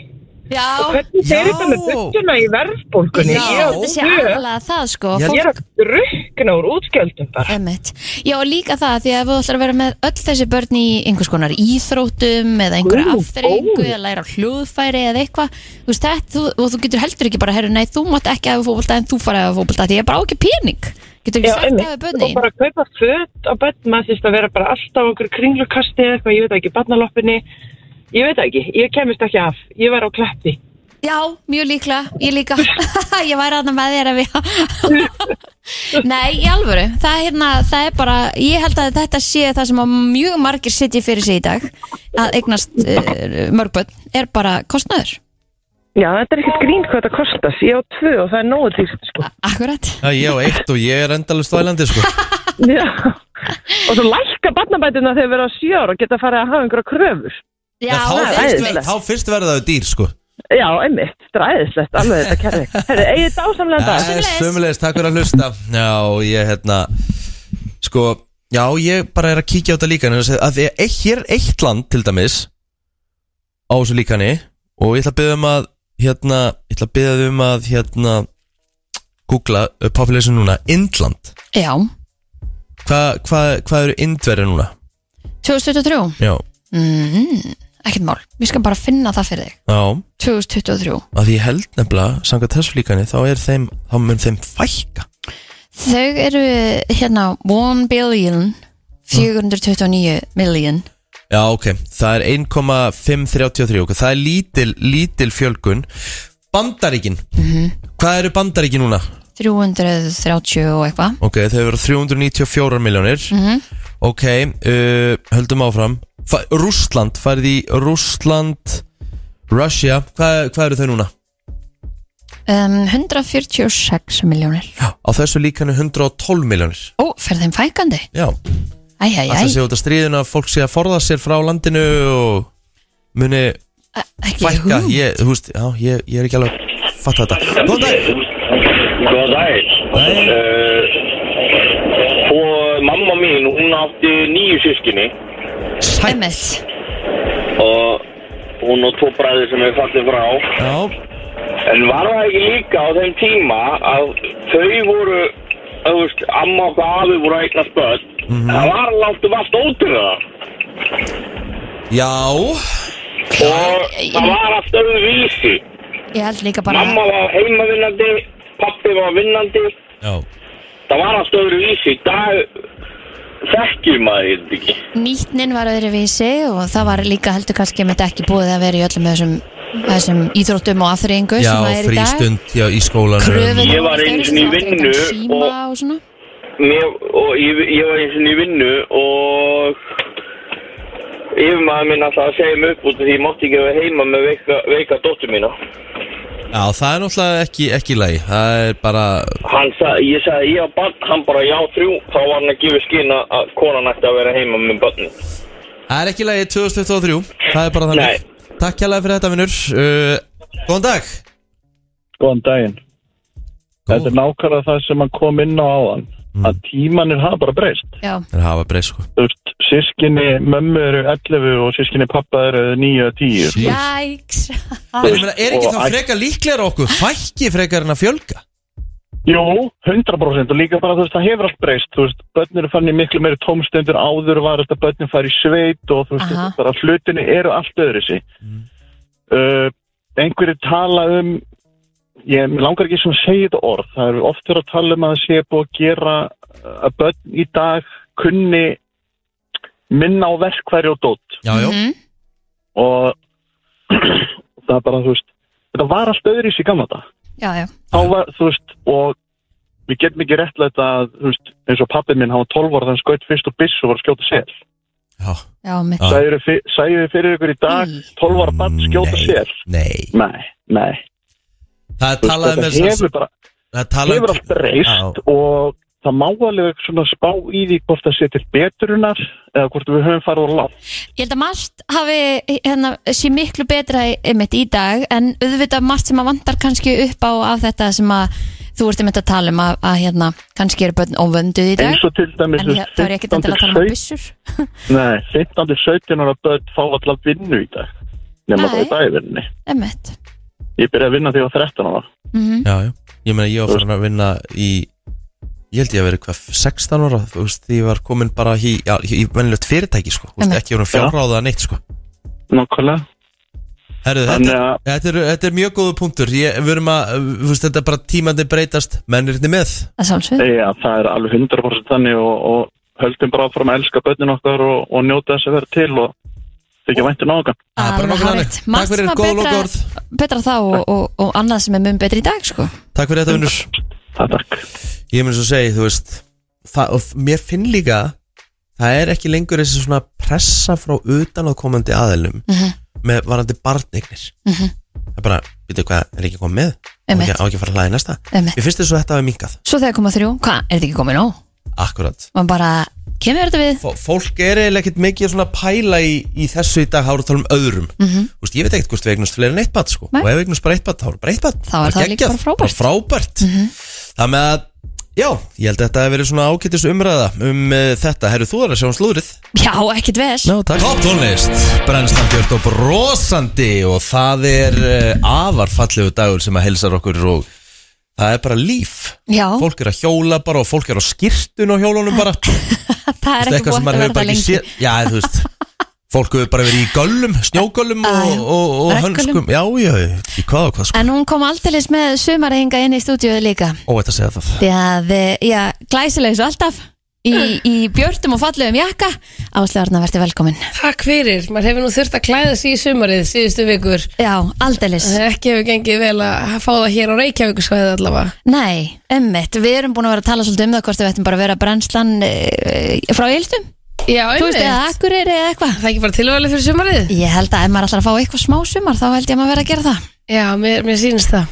Já, og hvernig þeir þetta með buttuna í verðbólgunni? Já, þetta sé aðalega það sko Ég er að drukna úr útgjöldum bara. Einmitt. Já, og líka það, því að þú ætlar að vera með öll þessi börn í einhvers konar íþrótum eða einhverja Guð, afþreyingu góður. eða læra á hljóðfæri eða eitthvað þú veist, þetta, þú, og þú getur heldur ekki bara herru, nei, þú mátt ekki hafa fótbolta en þú fara að hafa fótbolta því ég bara á ekki pening getur ekki Já, sagt einmitt. það við Og börnin bara kaupa föt á börn, maður þýrst að vera bara alltaf á okkur kringlukasti eða eitthvað, ég veit ekki, barnaloppinni. Ég veit ekki, ég kemist ekki af. Ég var á kleppi. Já, mjög líklega, ég líka <laughs> Ég væri aðna með þér ef ég <laughs> Nei, í alvöru það hérna, það er bara, ég held að þetta sé það sem að mjög margir sitji fyrir sig í dag að eignast uh, mörgböld er bara kostnaður Já, þetta er ekkert grín hvað þetta kostast. Ég á tvö og það er nógu dýrt, sko. Akkurat. Já, ég á eitt og ég er endalist vælandi sko <laughs> Já. Og svo lækka barnabætuna þegar við erum á sjö ára og geta farið að hafa einhverja kröfur. Já, þá, það er fyrst, æðislegt. þá fyrst verða það dýr sko Já, einmitt, stræðislegt, alveg þetta kerfi. Herri, eigið dásamlega dag. Sumulegis, takk fyrir að hlusta Já, ég hérna Sko, já, ég bara er að kíkja á þetta líka en að því að eitt- hér er eitt land til dæmis á þessu líkani og ég ætla að byggja um að hérna, ég ætla að byggja um að hérna googla uh, population núna, Indland Já, Hvað hva, hva eru Indverið núna? 2023 Já, mm, Ekkert mál, við skal bara finna það fyrir þig. Já. 2023 að því ég held nefnilega, samkvæmt þessu líkani þá er þeim, þá mun þeim fækka. Þau eru hérna 1 billion 429 million. Já, ok, það er 1,533 ok, það er lítil, lítil fjölgun. Bandaríkin. Mhm. Hvað eru Bandaríkin núna? 330 og eitthvað. Ok, þau eru 394 miljónir Mhm. Ok, uh, höldum áfram Fa Rússland, farið í Rússland Russia, hvað, hvað eru þau núna? um, 146 miljónir Á þessu líkanu 112 miljónir Ó, fer þeim fækandi? Já, Æ, æ, æ, alltaf séu þetta stríðin að fólk sé að forða sér frá landinu og muni ekki fækka. ég, þú veist, já, ég, ég er ekki alveg að fatta þetta. Góðan dag. Góðan dag. Uh, og mamma mín, hún átti nýju sískinni Emmett og hún og tvo bræður sem er fallið frá Já, En var það ekki líka á þeim tíma að þau voru, þú veist, amma og afi voru að eignast börn. Það var langt um allt ótrúið það. já Og það var allt öðru vísi. Ég held líka bara Mamma var heimavinnandi, pappi var vinnandi. Já, Það var allt öðru vísi. Í þekkjum maður þetta ekki. nýtnin var öðruvísi og það var líka heldur kannski með þetta ekki búið að vera í öllum þessum, þessum íþróttum og já sem að er í dag frístund já, í skólanum Kröfur Ég var einu sinni í vinnu og- og og ég, ég var eins og í vinnu og yfirmaður minn alltaf að segja mig upp út því ég mátti ekki vera heima með veika, veika dóttur mína. Já, það er náttúrulega ekki, ekki í lagi Það er bara Hann sagði, ég sagði ég á barn, hann bara já þrjú, þá var hann að gefa skinn að- konan ætti að vera heima með barni. Það er ekki í lagi 2023 Það er bara þannig Nei. Takk kjærlega fyrir þetta vinnur uh, Góðan dag Góðan daginn. Þetta er nákvæmlega það sem hann kom inn á áðan. Að tímanir hafa bara breyst. Já, Það er hafa breyst sko Þú veist, sískinni mömmu eru 11 og sískinni pappa eru 9 og 10. jæks er ekki þá frekar líklega okkur Fækki frekar en að fjölga Jú, 100% og líka bara þú veist, það hefur allt breyst. Þú veist, börn eru fann í miklu meiri tómstendur áður var þetta börnin fari í sveit og þú veist, Aha. bara hlutinni eru allt öðru sig. Uh, einhverju tala um, ég langar ekki sem að segja þetta orð, það eru oft verið að tala um að það sé búið að gera að börn í dag kunni minna á verkværi og dótt Já, já Mhm. og <clears throat> það er bara, þú veist, þetta var allt öðru í sig gamla þetta. Já, já, þá var, þú veist, og við getum ekki réttlega að, þú veist, eins og pappi minn, hann var 12 ára, þannig skaut fyrst og biss og var að skjóta sel. Já, já. Sæðu þið fyrir ykkur í dag, Í. 12 ára bann skjóta sel? nei Nei, nei. Það er Þú veist, talað um þetta þess bara, Það er talað hefur um allt breyst og það má alveg svona spá í því hvort það sé til beturunar eða hvort við höfum farið á látt. Ég held að margt hafi hérna, sé miklu betra einmitt í dag en auðvitað margt sem að vantar kannski upp á af þetta sem að þú ert einmitt að tala um að, að hérna, kannski eru börn óvönduð í dag Eins og til dæmis, en þá er ég ekkert endilega að tala um 15 byssur Nei, 15-17 ára börn fá alltaf vinnu í dag. Nei. það í dagvinni. Einmitt Ég byrjaði að vinna þegar ég var 13 ára. mm Já, já. Ég meina, ég var farin að vinna í Ég held ég að vera hvað 16 ára Þú veist, ég var komin bara í, já, í venjulegt fyrirtæki sko. Þú veist, ekki voru fjárráða neitt sko. Nákvæmlega. Herðu, Þannig þetta, að- þetta, er, þetta er mjög góðu punktur. Ég, Við erum að, þú veist, þetta er bara tímandi breytast Menn er þetta með. Það sjálfsög Já, það er alveg 100% þannig og, og höldum bara áfram að elska börnin okkar og, og njóta þess að vera til og þykja væntin á okkar. Takk fyrir góð lokaorð. betra þá og, og, og annað sem er mun betri í dag sko. Takk fyrir þetta, takk. Ég mun svo segi, þú veist það, og mér finn líka það er ekki lengur þessi svona pressa frá utanaðkomandi aðilum Mhm. með varandi barnignir Mhm. það er bara, veitu hvað, er ekki komið með á Einmitt. ekki, á ekki að fara að hlaða í næsta Einmitt. Mér finnst þess að þetta hafi minkað Svo þegar koma þrjú, hvað, er þetta ekki komið nóg? Akkurat Man bara, kemur þetta við? Fó- Fólk er eiginlega ekkert mikið svona pæla í, í þessu í dag, þá erum við að tala um öðrum Mhm. Þú veist, Ég veit ekkert hvort við eignast fleiri en eitt bat sko. Og ef við eignast bara eitt bat, þá er bara eitt bat Þá er það líka geggjað. bara frábært. Mhm. Bara frábært Það með að, já, ég held að þetta hefur verið svona ágættis umræða um uh, þetta Herru, þú er að sjá um slúðrið Já, ekkert ves No, Top tónlist, brennslan björt og brosandi og það er uh, afar fallegu dagur sem að helsar okkur og það er bara líf Já, Fólk er að hjóla bara og fólk er á skirtun á hjólunum bara <laughs> <laughs> það er ekki búið að bara ekki lengi. Já, þú veist Fólk hefur bara verið í göllum, snjógöllum Já, og, já. og, og hönskum. Já, já, í hvað og hvað sko. En hún kom aldeilis með sumarhinga inn í stúdíuðu líka. Ó, þetta segja það. Eh, já, glæsileg svo alltaf Í, í björtum og fallegum jakka. Áslegarna verði velkomin. Takk fyrir, maður hefur nú þurft að klæða sig í sumarið síðustu vikur. Já, aldeilis. Ekki hefur gengið vel að fá það hér á Reykjavíkusvæðið allavega. Nei, emmitt, við erum búin að vera að tala svolítið um það hvort við ættum bara að vera brennslan e, frá Eilstum Já, Þú veist, eða Akureyri eða eitthvað. Það er ekki bara tilvæli fyrir sumarið? Ég held að ef maður ætlar að fá eitthvað smá sumar þá held ég að maður vera að gera það. Já, mér, mér sýnist það.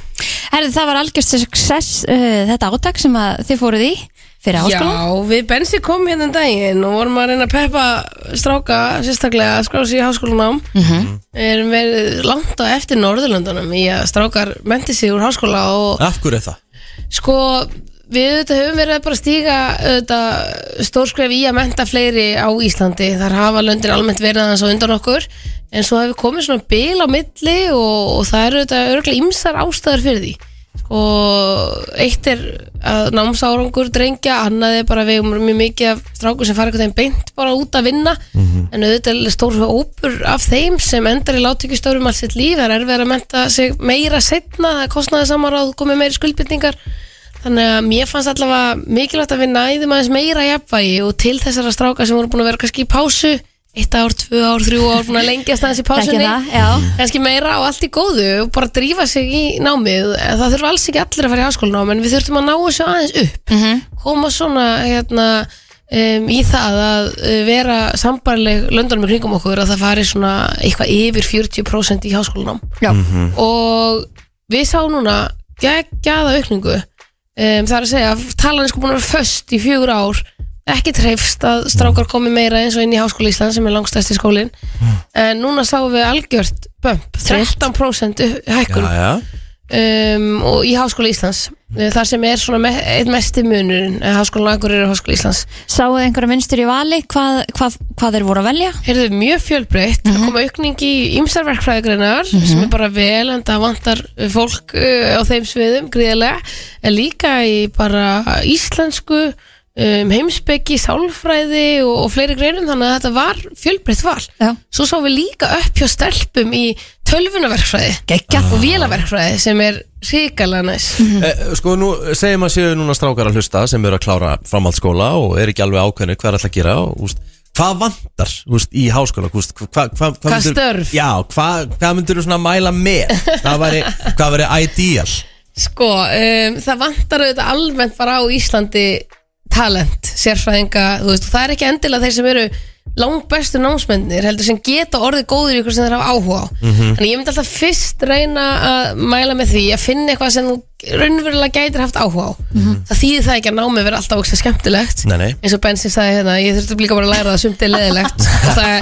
Herðu, það var algjörst success uh, þetta átak sem að þið fóruð í fyrir háskólan Já, við Bensi kom hérna um daginn og vorum að reyna að peppa stráka sérstaklega að skráða sig í háskólanám Mhm. erum verið langt á eftir Norðurlöndunum í að strákar menti sig úr háskóla og Af hverju er það? sko við auðvitað höfum verið að bara stíga auðvitað stórskref í að menta fleiri á Íslandi þar hafa löndin almennt verið aðeins á undan okkur en svo hefur komið svona bil á milli og, og það eru auðvitað örgulega ymsar ástæður fyrir því og eitt er að námsárangur drengja, annað er bara við um mjög mikið af strákur sem fara eitthvað þeim beint bara út að vinna. En auðvitað er stór hópur af þeim sem endar í láttökjustörum allt sitt líf, það er erfið að menta sig meira setna, það kostnaði samar að komið meiri skuldbytningar þannig að mér fannst allavega mikilvægt að við næðum aðeins meira jafnvægi og til þessara stráka sem voru búin að vera kannski í pásu eitt ár, tvö ár, þrjú ár búin að lengjast aðeins í pásunni. það, já. kannski meira og allt í góðu og bara drífa sig í námið. Það þurfa alls ekki allir að fara í háskólanám en við þurfum að ná þessu aðeins upp. Koma svona hérna um, í það að uh, vera sambarleg löndunum í kringum okkur að það fari svona eitthvað yfir 40% í háskólanám. Já. og við sáum núna geggjaða aukningu. Um, það er að segja, talan er sko búin að vera föst í fjögur ár ekki treyfst að strákar komi meira eins og inn í Háskóla Ísland sem er langstæsti skólin en núna sáum við algjört bump, 13% hækkun Já, já. um, og í Háskóla Íslands eh, þar sem er svona me eitt mesti munurinn eh, Háskóla Akureyri og Háskóla Íslands. Sáuðu einhverja mynstur í vali? Hvað, hvað, hvað þeir voru að velja? Heyrðu, mjög fjölbreytt, það kom aukning í ýmsar verkfræðigreinar sem er bara vel en það vantar uh, fólk uh, á þeim sviðum gríðarlega. En líka í bara íslensku um, heimsbyggi, sálfræði og, og fleiri greinum þannig að þetta var fjölbreytt val Já. svo sáum við líka upp hjá stelpum í tölvunaverkfræði Geggjað. og vélaverkfræði sem er ríkalega næs Eh, Sko nú segjum að séu núna strákar að hlusta sem eru að klára framhaldsskóla og er ekki alveg ákveðinu hvað er alltaf að gera og, úst, hvað vantar úst, í háskóla úst, hva, hva, hva, Hvað myndir- störf? Já, hvað hva myndir þú svona mæla með hvað væri, hvað væri ideal Sko, um, það vantar auðvitað almennt bara á Íslandi talent, sérfræðinga, þú veist, það er ekki endilega þeir sem eru langbestu námsmennir heldur sem geta orðið góður í ykkur sem þeir hafa áhuga á. Mhm. Þannig ég myndi alltaf fyrst reyna að mæla með því að finna eitthvað sem þú raunverulega gætir haft áhuga á. Það þýðir það ekki að námið vera alltaf ógst skemmtilegt. Nei, nei. Eins og Bensi sagði hérna, ég þurfti líka bara að læra það sumt er leðilegt <laughs> það,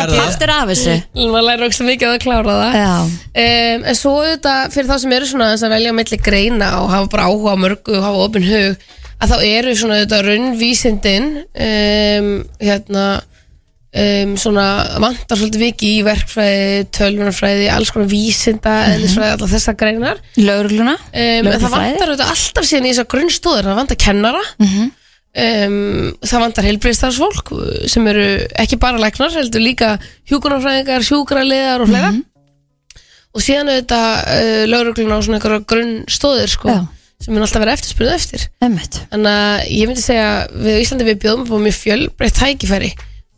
er partur af þessu. Maður læra ógst mikið að klára það. Já. um, en svo auðvitað fyrir þá sem eru svona að velja á milli greina og hafa bara áhuga á mörgu og hafa opin hug að þá eru svona auðvitað raunvísindin um, hérna um, svona vantar svolítið viki í verkfræði, tölvunarfræði alls konar vísinda, eðlisfræði allar þessar greinar. Lögregluna? Um, en það vantar auðvitað alltaf síðan í þessar grunnstóður það vantar kennara. Um, það vantar heilbriðstarfsfólk sem eru ekki bara læknar heldur líka hjúkunarfræðingar, sjúkraliðar og fleira. Og síðan auðvitað uh, lögregluna á svona einhverja grunnstóðir sko, sem mun alltaf vera eftirspurðu eftir Emmett. þannig að ég myndi segja við á Íslandi við bjóðum upp á mjög fjölbreytt tækifæri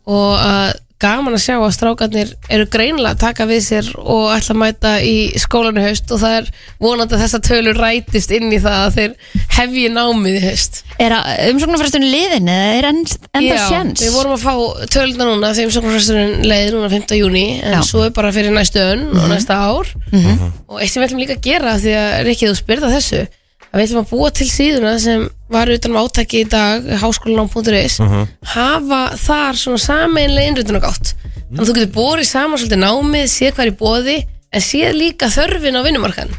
og að gaman að sjá að strákarnir eru greinilega að taka við sér og ætla að mæta í skólanu haust og það er vonandi að þessa tölur rætist inn í það að þeir hefji námið í haust Er umsóknarfrestunni liðin eða er enn, enda Já, sjens? við vorum að fá töluna núna þegar umsóknarfresturinn leiði núna 5. júni en Já. svo er bara fyrir næstu önn og Mhm. næsta ár Mhm. og eitt sem við ætlum líka að gera því að Rikki þú spyrða þessu að við ætlum að búa til síðuna sem var utan um átaki í dag háskólanám.is Mhm. hafa þar svona sameinlega innrýtun og gátt þannig að þú getur borið saman svolítið námið séð hvað er í bóði en séð líka þörfin á vinnumarkan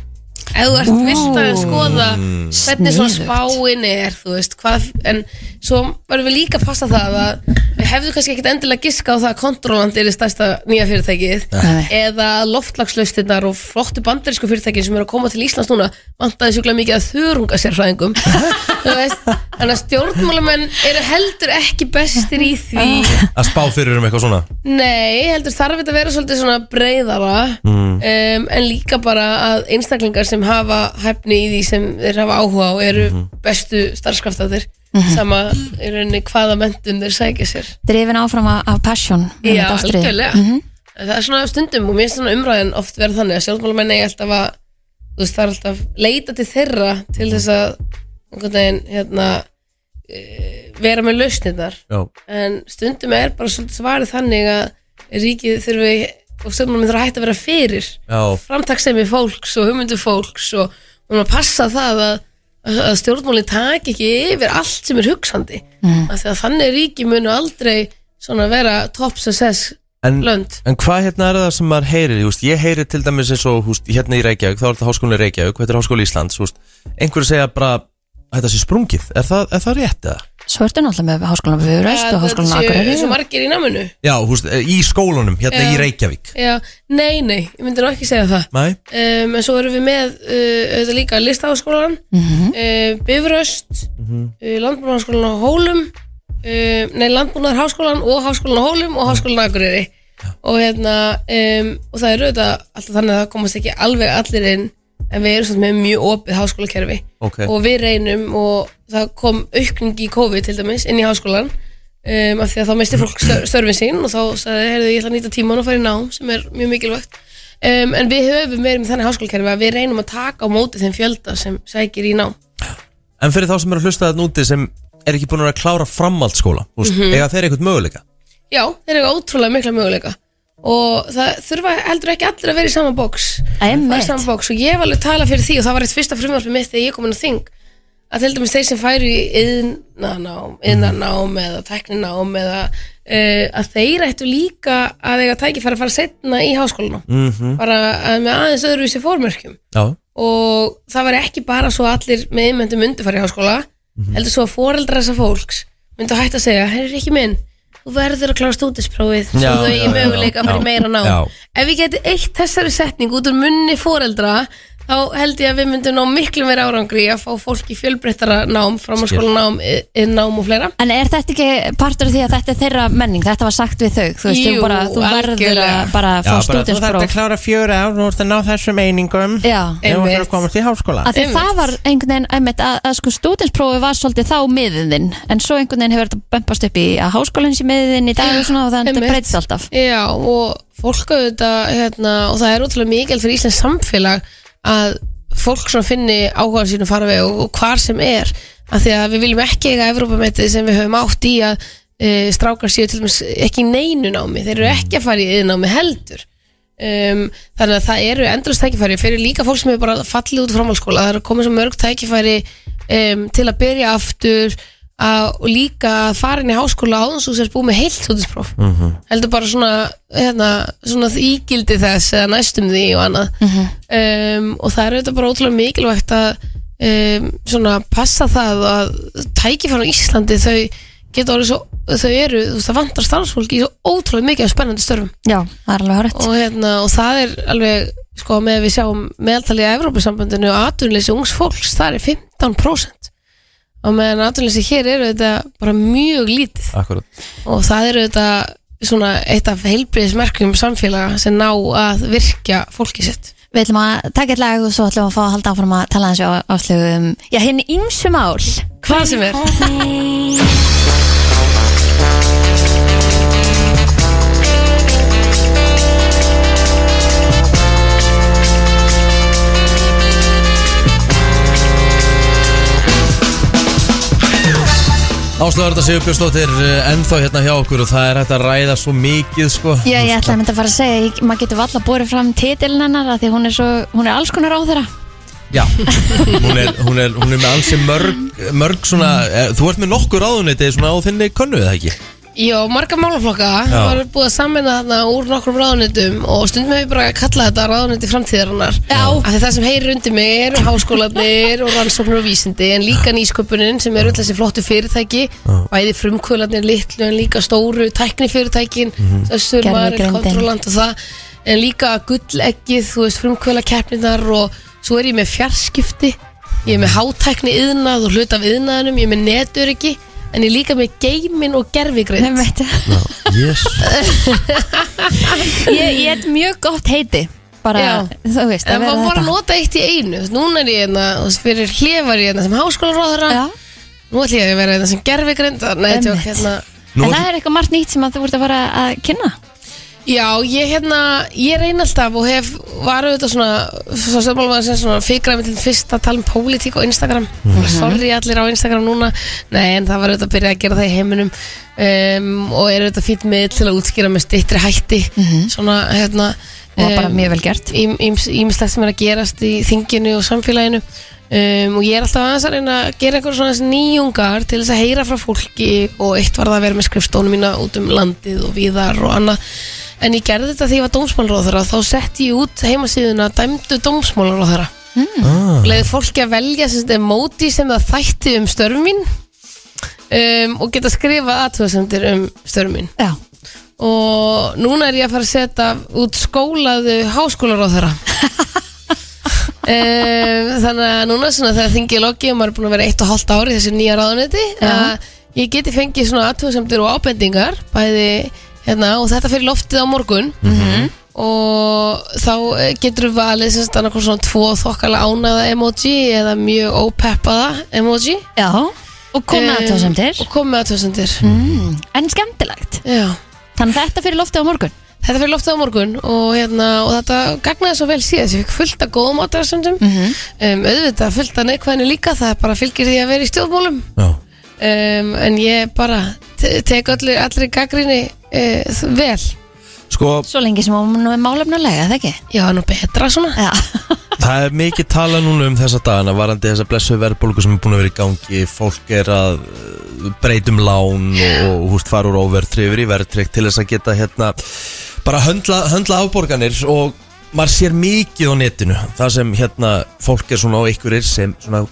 ef þú ert vilt að skoða hvernig svona spáin er þú veist, hvað, en svo verðum við líka að passa það að við hefðum kannski ekkit endilega giska á það að Controland er stærsta nýja fyrirtækið Nei. eða loftlagslaustinnar og flottu bandarísku fyrirtækin sem eru að koma til Íslands núna vantaði sjúklega mikið að þörungasérfræðingum <laughs> Þú veist, þannig að stjórnmálamenn eru heldur ekki bestir í því. Að spá fyrir um eitthvað svona? Nei, heldur þarf þetta að vera svolítið svona breyðara Mm. um, en líka bara að einstaklingar sem hafa hæfni í því sem þeir hafa áhuga á eru Mhm. bestu starfskraftaðir Mhm. sama í rauninni hvaða mentun þeir sækja sér Drifin áfram af, passion Já, algjörlega Mhm. En Það er svona stundum og mér finnst svona umræðin oft verða þannig að sjálfmálamenn eigi alltaf að þú veist, það er alltaf leita til þeirra til þess að einhvern veginn hérna e, vera með lausnirnar en stundum er bara svolítið svarið þannig að ríkið þurfi og stjórnmálamenn þurfa að hætta að vera fyrir Já. framtaksemi fólks og hugmyndu fólks og og maður passa það að, að stjórnmálinn taki ekki yfir allt sem er hugsandi Mm. af því að þannig ríki munu aldrei svona vera top success En, lönd en hvað hérna er það sem maður heyrir Just, Ég heyri til dæmis eins og húst, hérna í Reykjavík Þá er þetta háskólinni Reykjavík, hvað er háskóli Íslands húst, Einhverju segja bara þetta sé sprungið, er það, er það rétt eða? Svo ertu náttúrulega með háskólan Bifröst og háskólan Það Akureyri. svo margir í náminu. Já, húst, í skólunum, hérna Já. í Reykjavík. Já, nei, nei, ég myndi nú ekki segja það. Nei, um, En svo erum við með uh, auðvitað líka listaháskólan Mhm. uh, Bifröst uh, Landbúnaðarháskólan á Hólum uh, Nei, Landbúnaðarháskólan og Háskólan á Hólum og Háskólan á Akureyri. Og hérna um, og það er auðvitað alltaf þannig að það komast ekki alveg allir inn en við erum með mjög opið háskólakerfi Ok. og við reynum og það kom aukning í COVID til dæmis inn í háskólan um, af því að þá misti fólk stör, störfin sín og þá sagði, heyrðu, ég ætla að nýta tíman og fara í nám sem er mjög mikilvægt um, en við höfum verið með þannig háskólakerfi að við reynum að taka á móti þeim fjölda sem sækir í nám en fyrir þá sem eru að hlusta þetta núti sem er ekki búin að klára framhaldsskóla mm Mhm. eiga þeir eitthvað möguleika? Já, þeir eru ótrúlega mikla möguleika og það þurfa heldur ekki allir að vera í sama bóks Einmitt. í sama bóks og ég hef alveg talað fyrir því og það var eitt fyrsta frumvarpi mitt þegar ég kom inn á þing að til dæmis þeir sem færu í yðnanám, yðnanám eða tekninám eða uh, að þeir ættu líka að eiga tækifæri að fara setna í háskólanum Mhm. bara að með aðeins öðruvísi fórmörkjum Já, og það var ekki bara svo að allir með innmyndum myndi fara í háskóla heldur svo að foreldra þessa fólks myndi að hætta að segja, herri ekki minn þú verður að klára stúdisprófið Já, þú já, eigi möguleika að fara í meira nám. Ef við geti eitt þessari setning út úr munni foreldra þá held ég að við myndum ná miklu meira árangri að fá fólk í fjölbreyttara nám framhalskólanám, nám og fleira. En er þetta ekki partur af því að þetta er þeirra menning? Þetta var sagt við þau, þú veist, Jú, bara, þú verður að bara fá þú þarf að stúdinspróf klára fjöra ár, þú ert að ná þessum einingum. Já. Ef þú þarf að komast í háskóla. Að það var einhvern veginn einmitt, að, að sko stúdinsprófi var svolítið þá miðin en svo einhvern veginn hefur þetta bömpast upp í að háskólinn sé miðin í dag og svona og þetta breytist alltaf. Já, og fólk auðvitað hérna, og það er ótrúlega mikil fyrir Íslands samfélag að fólk svona finni áhuga sínu fara við og, og hvar sem er. Af því að við viljum ekki eiga Evrópametið sem við höfum átt í að e, strákar séu til dæmis ekki neinu námi. Þeir eru ekki að fara í yðnámi heldur. Um, þannig að það eru endurist tækifæri fyrir líka fólk sem er bara fallið út úr framhaldsskóla. Það eru komið svo mörg tækifæri um, til að byrja aftur að, og líka að fara inn í háskóla áðan svo sér búið með heilt stúdinspróf heldur bara svona, hérna, svona ígildi þess eða næstum því og annað. Um, og það er auðvitað bara ótrúlega mikilvægt að um, svona passa það að tækifæra á Íslandi þau geta orðið svo, þau eru, þú veist það vantar starfsfólk í svo ótrúlega mikið af spennandi störfum. Já, það er alveg horrið og, hérna, og það er alveg sko með við sjáum meðaltalið að Evrópusambandinu og atvinnleysi ungs fólks, það er 15% og meðan atvinnleysi hér eru þetta bara mjög lítið. Akkurat. Og það eru þetta svona eitt af heilbriðismerkjum samfélaga sem ná að virkja fólki sitt. Við ætlum að taka eitt lag og svo ætlum við að fá að halda áfram að tala þessu áslögu um, já, henni ímsu mál. Hvað sem er Áslöður þetta Sigur Björnsdóttir eh, ennþá hérna hjá okkur og það er hægt að ræða svo mikið sko. Já, ég ætla að mynda að fara að segja, ég, maður getur valla borið fram titilin hennar að því hún er, svo, hún er alls konar á þeirra. Já, <laughs> hún er, hún er, hún er með ansi mörg, mörg svona, eh, þú ert með nokkur ráðuniti svona á þinni könnu eða ekki? Já, marga málaflokka Já. það var búið að samina þarna úr nokkrum ráðunitum og stundum hefur bara kallað þetta ráðuniti framtíðarinnar Já Af því það sem heyrir undir mig eru háskólanir og rannsóknir og vísindi en líka nýsköpunin sem eru öll þessi flottu fyrirtæki bæði frumkvölanir litlu en líka stóru tæknifyrirtækin mm Mhm. -hmm. Östurmaður, Gervigreindin. kontrollant og það en líka gulleggið, þú veist, frumkvöla keppninar og svo er ég með fjarskipti ég er með hátækni yðnað og hluta af yðnaðinum, ég er með netöryggi en ég er líka með geimin og gerfigreind Yes. <laughs> Ég, ég er mjög gott heiti. Bara, Já. þú veist, að En vera maður bara þetta. nota eitt í einu. Þú veist, Núna er ég hérna, þú veist, fyrir hlifar ég hérna sem háskólaráðara Já. Nú ætlum ég að vera hérna sem gerfigreind Nei, tjók, Einmitt. hérna En það er eitthvað margt nýtt sem að þú ert að fara að kynna Já, ég hérna, ég reyna alltaf og hef varu þetta svona svo stjórnmálum sem svona fikraði mig til fyrst að tala um pólitík og Instagram. Mhm. Sorry allir á Instagram núna. Nei, en það var auðvitað að byrja að gera það í heiminum. Um, og er auðvitað fýtt með til að útskýra með stittri hætti. Svona, hérna Mhm. Og bara mjög vel gert. Ímislegt sem er að gerast í þinginu og samfélaginu. Um, og ég er alltaf aðeins að reyna að gera eitthvað svona nýjungar til þess að heyra frá fólki og eitt var það að vera með skrifstónu mína út um landið og víðar og annað en ég gerði þetta því ég var dómsmálaróðara þá sett ég út heimasíðuna dæmdu dómsmálaróðara Ah. leiði fólki að velja sem emoji sem það þætti um störf mín um, og geta skrifað aðtöðsendir um störf mín. Já. og núna er ég að fara að setja út skólaðu háskólar á þeirra <laughs> um, þannig að núna svona þegar þingi loki og maður er búin að vera eitt og hálft ári í þessu nýja ráðunetti að ég geti fengið svona aðtöðsendir og ábendingar bæði hérna og þetta fyrir loftið á morgun. Mhm. og þá eh, getur við valið sem sagt annarkoð svona tvo þokkala ánaða emoji eða mjög ópeppaða emoji. Já, og komið Eh, aðtöðsendir og komið aðtöðsendir mm, En skemmtilegt. Já. Þannig að þetta fyrir loftið á morgun? Þetta fyrir loftið á morgun og, hérna, og þetta gagnaði svo vel síðan ég fikk fullt af góðum aðtöðsendum Mhm. um, auðvitað fullt af neikvæðinu líka það er bara fylgir því að vera í stjórnmálum. Já. um, en ég bara tek allir, allir gaggrinni uh, vel. Sko, Svo lengi sem hún er málefnulega, það ekki? Já, nú betra svona. Já, <laughs> það er mikið tala núna um þessa dagana varandi þessa blessu verðbólgu sem er búin að vera í gangi. Fólk er að uh, breytum lán og, og húst fara úr overtrið yfir í verðtrygg til þess að geta hérna bara höndla, höndla afborganir. Og maður sér mikið á netinu það sem hérna fólk er svona á ykkurir sem svona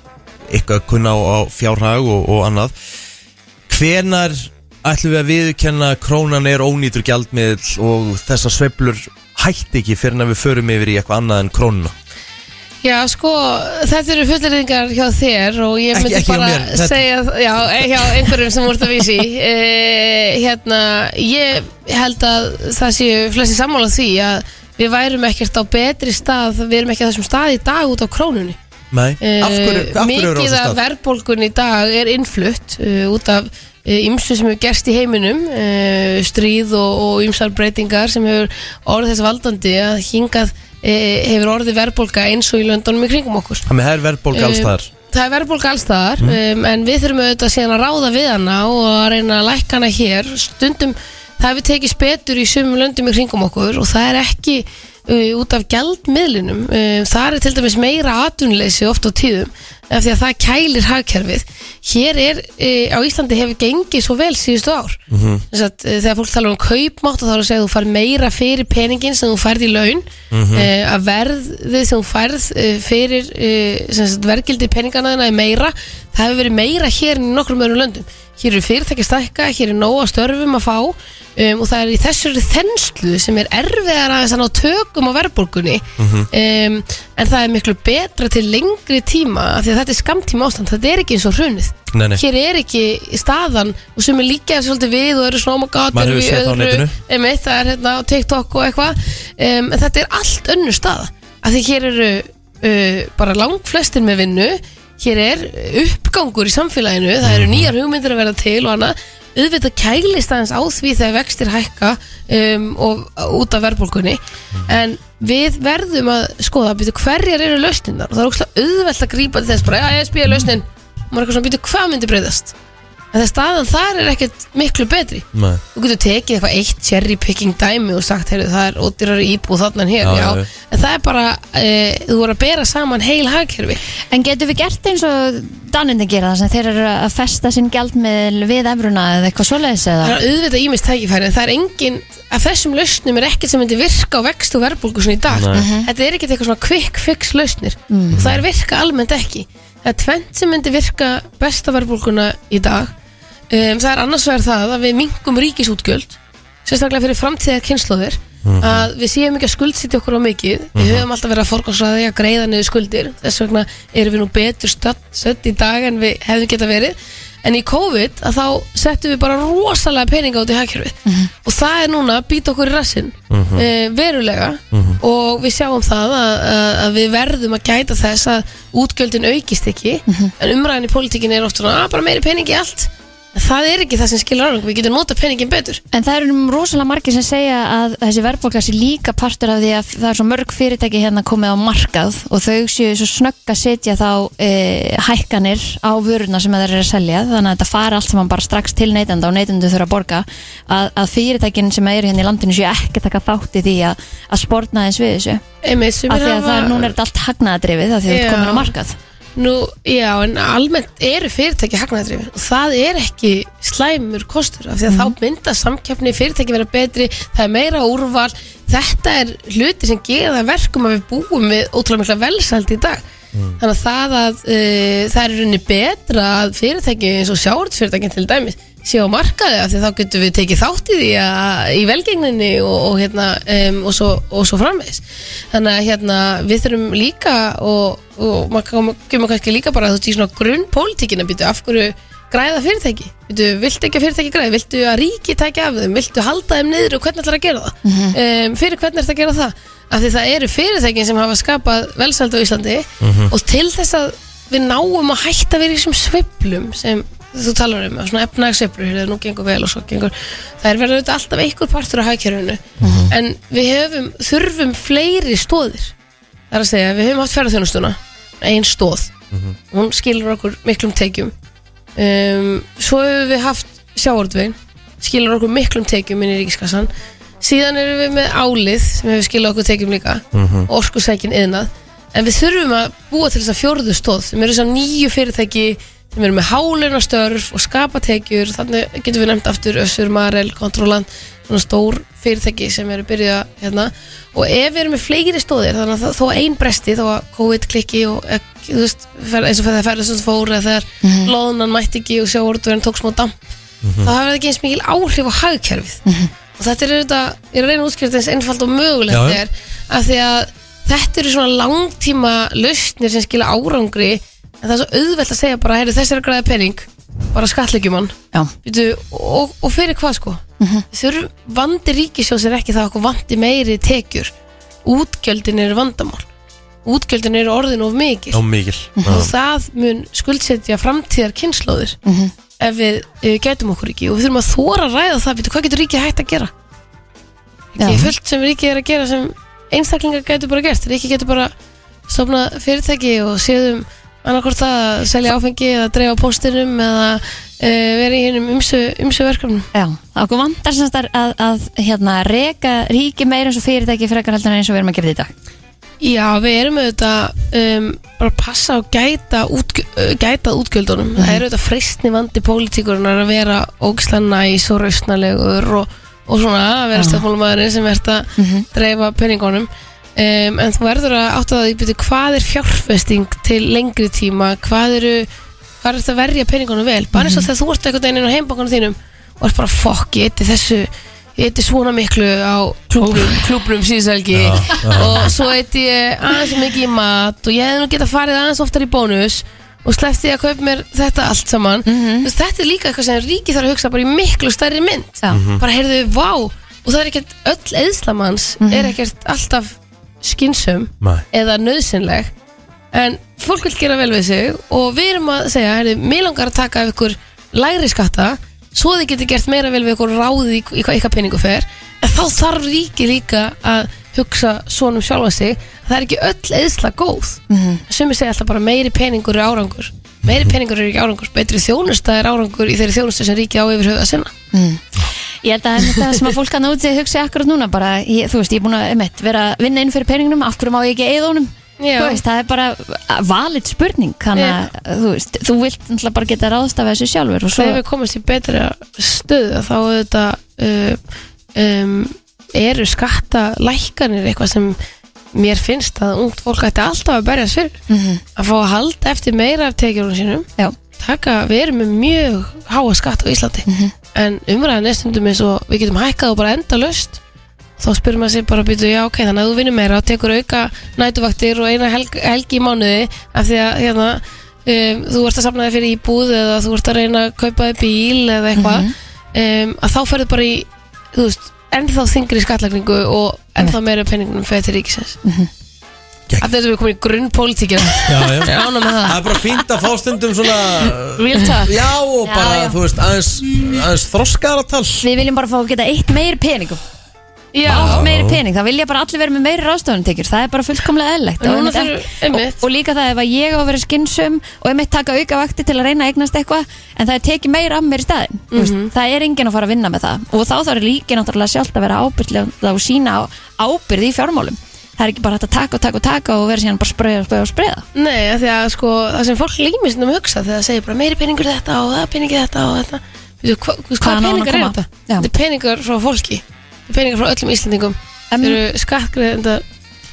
eitthvað kunna á, á fjárhag og, og annað. Hvenar ætlum við að viðkenna að krónan er ónýtur gjaldmiðl og þessar sveiflur hætti ekki fyrir en við förum yfir í eitthvað annað en krónuna? Já, sko, þetta eru fulleringar hjá þér og ég Ekki- myndi ekki hjá bara mér, segja, já, eh, hjá einhverjum sem voru að vísi. <laughs> E, hérna, ég held að það séu flesti sammála því að við værum ekkert á betri stað, við erum ekki á þessum stað í dag út á krónunni. Nei, af hverju, af hverju eru á Mikið þessu af stað? verðbólgun í dag er innflutt uh, út af ymsu sem hefur gerst í heiminum uh, stríð og, og ymsar breytingar sem hefur orðið þess valdandi að hingað uh, hefur orðið verðbólga eins og í löndunum í kringum okkur. Það með er verðbólga alls þar Það er verðbólga allstaðar um, en við þurfum auðvitað síðan að ráða við hana og að reyna að lækka hana hér. Stundum það hefur tekist betur í sumum löndum í kringum okkur og það er ekki uh, út af gjaldmiðlinum. Um, það er til dæmis meira atvinnleysi oft á tíðum af því að það kælir hagkerfið hér er, uh, á Íslandi hefur gengið svo vel síðustu ár Mhm. Þess að, uh, þegar fólk tala um kaupmátt og þá er að segja að þú fær meira fyrir peningin sem þú færð í laun Mhm. uh, að verðið sem þú færð uh, fyrir sagt, verðgildi peningana þina er meira það hefur verið meira hér en í nokkrum öðrum löndum hér eru fyrirtæki stækka, hér er nóga störfum að fá um, og það er í þessari þenslu sem er erfiðar að ná tökum á verðbólgunni Mhm. um, en það er miklu betra til lengri tíma af því að þetta er skamtíma ástand, þetta er ekki eins og hrunið Nei, nei. hér er ekki staðan og sem er líka svolítið við og eru svona oh Maður hefur það á netinu. Það er hérna á TikTok og eitthvað um, en þetta er allt önnur staða af því hér eru uh, bara langflestir með vinnu hér er uppgangur í samfélaginu það eru nýjar hugmyndir að vera til og annað. Auðvitað kælist aðeins á því þegar vextir hækka um, og út af verðbólkunni en við verðum að skoða byrju, hverjar eru lausninnar og það er ógslag auðvelt að grípa til þess bara, já, ég spila lausnin og maður er eitthvað svona, byrju, hvað myndi breyðast en það staðan þar er ekkert miklu betri Nei. þú getur tekið eitthvað eitt cherry picking dæmi og sagt, heyrðu, það er ódýrari íbúð þarna en hér, Já, já, já, en það er bara e, þú voru að bera saman heil hagkerfi En getur við gert eins og Danindi gera það sem þeir eru að festa sinn gjaldmiðl við efruna eða eitthvað svoleiðis eða? það er auðvitað ímist tækifæri en það er engin, að þessum lausnum er ekkert sem myndi virka á vext og verðbólgu svona í dag Nei. Mhm. þetta er ekkert eitthvað svona quick fix lausnir Mhm. og það er virka almennt ekki það er tvent sem myndi virka besta verðbólguna í dag um, það er annars vegar það að við mingum ríkisútgjöld sérstaklega fyrir framtíðar kynnslóðir Mhm. að við séum ekki að skuldsýtja okkur á mikið. Við Mhm. höfum alltaf verið að forgansraði að greiða niður skuldir. Þess vegna erum við nú betur stödd í dag en við hefðum geta verið. En í COVID að þá settum við bara rosalega peninga út í hagkerfið. Og það er núna að býta okkur í rassin Mhm. e, verulega. Mhm. og við sjáum það að, að, að við verðum að gæta þess að útgjöldin aukist ekki. En umræðin í að það er ekki það sem skilur árang við getum nota peningin betur. En það eru um rosalega margir sem segja að þessi verðbólga sé líka partur af því að það er svo mörg fyrirtæki hérna komið á markað og þau séu svo snögg að setja þá e, hækkanir á vöruna sem þeir eru að selja. Þannig að þetta fara allt saman bara strax til neytenda og neytendu þurfa að borga. Að, að fyrirtækin sem eru hérna í landinu séu ekki að taka þátt í því að, að sportna þess við þessu. Einmitt, af því að það er núna er þetta allt hagnaðadrifið af því að þetta Já. komin á markað Nú, já, en almennt eru fyrirtæki hagnaðadrifin og það er ekki slæmur kostur af því að þá mynda samkeppni, fyrirtæki vera betri, það er meira úrval, þetta er hluti sem gera verkum að við búum við ótrúlega mikla velsæld í dag. Þannig að það að uh, það er rauninni betra að fyrirtæki eins og sjáurðsfyrirtækin til dæmis sé á markaði af því þá getum við tekið þátt í því að, í velgengninni og, og, hérna, um, og, svo, og svo framvegis. Þannig að hérna, við þurfum líka og, og maður kemur kannski líka bara þú veist í svona grunnpólitíkina býtu af hverju græða fyrirtæki? Býtu, viltu ekki að fyrirtæki græða, viltu að ríki tækja af þeim, viltu halda þeim niður og hvernig ætlar að gera það? Um, fyrir hvernig er það að gera það? Af því það eru fyrirtækin sem hafa skapað velsæld á Íslandi Mhm. og til þess að við náum að hætta að þessum sveiflum sem þú talar um, svona efnagsveiflur þegar nú gengur vel og svo gengur það er verið auðvitað alltaf einhver partur af hagkerfinu. En við höfum, þurfum fleiri stóðir það er að segja, við höfum haft ferðarþjónustuna ein stóð, hún skilur okkur miklum tekjum. Um, svo höfum við haft sjáordvegin skilur okkur miklum tekjum inn í ríkiskassan. Síðan erum við með álið sem hefur skilur okkur tekjum líka Mhm. orkusækin yðnað en við þurfum að búa til þess að fjórðu stóð sem eru þess að nýju fyrirtæki sem eru með hálunastörf og skapa tekjur. Þannig getum við nefnt aftur Össur, Marel, Kontroland svona stór fyrirtæki sem eru byrjuð að hérna. Og ef við erum með fleiri stóðir þannig að þó ein bresti þó að COVID klikki og þú veist, eins og þegar ferðast sem fór eða þegar Mhm. loðunan mætti ekki og sjáorðurinn tók smá damp þá hafa það ekki eins mikil áhrif á hagkerfið. Og þetta er auðvitað, ég er að reyna þetta eins einfalt og mögulegt er að því að þetta eru svona langtíma lausnir sem skila árangri en það er svo auðvelt að segja bara, heyri þessi er að græða pening bara skattlegjum hann Býtu, og, og fyrir hvað sko? Þurr vandi ríkisjós er ekki það að okkur vandi meiri tekjur. Útgjöldin eru vandamál. Útgjöldin eru orðin of mikil. Já, mikil. Og það mun skuldsetja framtíðar kynnslóðir ef við uh, gætum okkur ekki. Og við þurfum að þóra að ræða það, býtu, hvað getur ríkið hægt að gera? Ekki Já. fullt sem ríkið er að gera sem einstaklingar getur bara gert. Ríkið getur bara stofna fyrirtæki og séðum annarkvort það að selja áfengi eða dreifa póstinum eða uh, vera í hennum umsö, umsö verkefnum. Já, okkur vandar semst að, að, að hérna, reka ríki meira eins og fyrirtæki frekar heldur en eins og við erum að gera þetta í dag. Já, við erum auðvitað um, bara að passa og gæta, út, gæta útgjöldunum. Það er auðvitað freistni vandi pólitíkurinn að vera ógislega næs og rausnalegur og, og svona að vera stjórnmálumæðurinn sem verður að dreifa penningunum. Um, en þú verður að átta það í byrju hvað er fjárfesting til lengri tíma, hvað eru, hvað er þetta að verja penningunum vel? Bara eins og þegar þú ert veginn inn á heimbankunum þínum og ert bara fokk, ég eitti þessu ég eitti svona miklu á klúbrum, klúbrum já. og svo eitti ég aðeins mikið í mat og ég hefði nú getað farið aðeins oftar í bónus og sleppti ég að kaupa mér þetta allt saman Mhm. Þú veist, þetta er líka eitthvað sem ríki þarf að hugsa bara í miklu stærri mynd Já. Mhm. bara heyrðu, vá og það er ekkert, öll eðslamanns er ekkert alltaf skinsum Nei. eða nöðsynleg en fólk vil gera vel við sig og við erum að segja, heyrðu, mér langar að taka af ykkur lægri skatta svo þið getur gert meira vel við ykkur ráðið í, í hvað ykkar peningu fer. En þá þarf ríki líka að hugsa svona um sjálfa sig. Að það er ekki öll eðsla góð. Mhm. sumir segja alltaf bara meiri peningur er árangur. Meiri peningur er ekki árangur, betri þjónusta er árangur í þeirri þjónusta sem ríki á yfir höfða sinna. Mm. Ég held að einmitt það sem að fólk að núti hugsi akkurat núna bara, ég, þú veist, ég er búin að einmitt, vera að vinna inn fyrir peningnum, af hverju má ég ekki eða honum veist, það er bara valid spurning þannig að þú veist, þú vilt náttúrulega bara geta ráðstafa þessu sjálfur svo, Þegar við komumst í betra stöðu þá þetta uh, um, eru skattalækkanir eitthvað sem mér finnst að ungt fólk ætti alltaf að berjast fyrir Mhm. að fá að halda eftir meira af tekjurinn sínum Já. taka, við erum með mjög háa skatt á Íslandi Mhm. En umræðan er stundum eins og við getum hækkað og bara enda löst þá spyrir maður sér bara að byrja, já ok, þannig að þú vinnur meira og tekur auka nætuvaktir og eina helg, helgi í mánuði af því að hérna, um, þú ert að safna þig fyrir íbúð eða þú ert að reyna að kaupa þig bíl eða eitthvað um, að þá ferðu bara í þú veist, ennþá þingri skattlagningu og ennþá meira penningunum fyrir til ríkisins að þetta við komum í grunnpolítíkina Já, já. Ég er ánægð með það. Það er bara fínt að fá stundum svona Real talk. Já, og Já, bara, já. þú veist, aðeins, aðeins þroskaðara tal við viljum bara fá að geta eitt meiri peningum Já. Allt meiri pening, það vilja bara allir vera með meiri ráðstofuntekjur það er bara fullkomlega núna Og einmitt þurfum- einmitt. og, og líka það ef að ég á að vera skynsum og einmitt taka auka vakti til að reyna að eignast eitthvað en það er tekið meira af mér í staðin mm Mhm. það er enginn að fara að vinna með það og þá þarf líki náttúrulega sjálft að vera ábyrglega og sína á- ábyrgð í fjármálum Það er ekki bara hægt að taka og taka og taka og vera síðan bara spreyða, spreyða og spreyða Nei, af því að sko, það sem fólk límist um að hugsa þegar það segir bara meiri peningur þetta og það er peningur í þetta og þetta Veitu, hva, hva, Hvaðan á hvað hann að peningar er koma? þetta? Já. Þetta er peningar frá fólki Þetta er peningar frá öllum Íslandingum Þetta eru skattgreðenda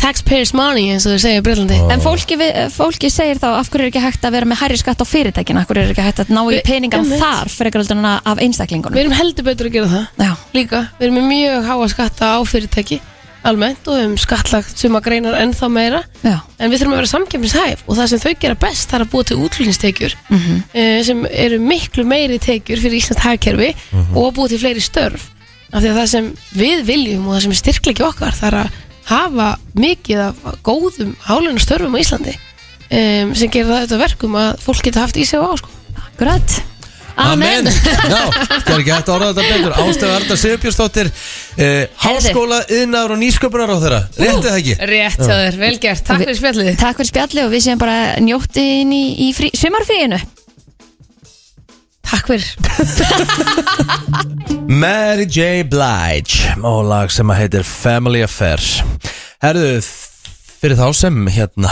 taxpayers money eins og þau segja í Breitlandi En fólki, við, fólki segir þá af hverju er ekki hægt að vera með hærri skatt á fyrirtækin af hverju er ekki hægt að ná í Við- peningan einmitt. þar frekar heldur en af einstaklingunum Við erum heldur betur að gera það Já. Líka, við erum með mjög háa skatta á fyrirtæki almennt og höfum skattlagt suma greinar ennþá meira Já. en við þurfum að vera samkefnishæf og það sem þau gera best er að búa til útlunnistekjur Mhm. uh, sem eru miklu meiri tekjur fyrir Íslands hagkerfi og að búa til fleiri störf af því að það sem við viljum og það sem er styrklegi okkar er að hafa mikið af góðum hálunum störfum á Íslandi um, sem gera það þetta verkum að fólk geta haft í sig og á sko. Akkurat Amen. Já, það er ekki hægt að orða þetta betur. Ástöðu Arda Sigurbjörnsdóttir eh, Háskóla, yðnaður og nýsköpunar á þeirra Réttið það ekki? Rétt hjá þér, vel gert, takk fyrir spjallið. Takk fyrir spjallið og við séum bara njótti inn í, í frí, sumarfríinu. Takk fyrir. <laughs> Mary J. Blige og lag sem að heitir Family Affairs. Herðu, fyrir þá sem hérna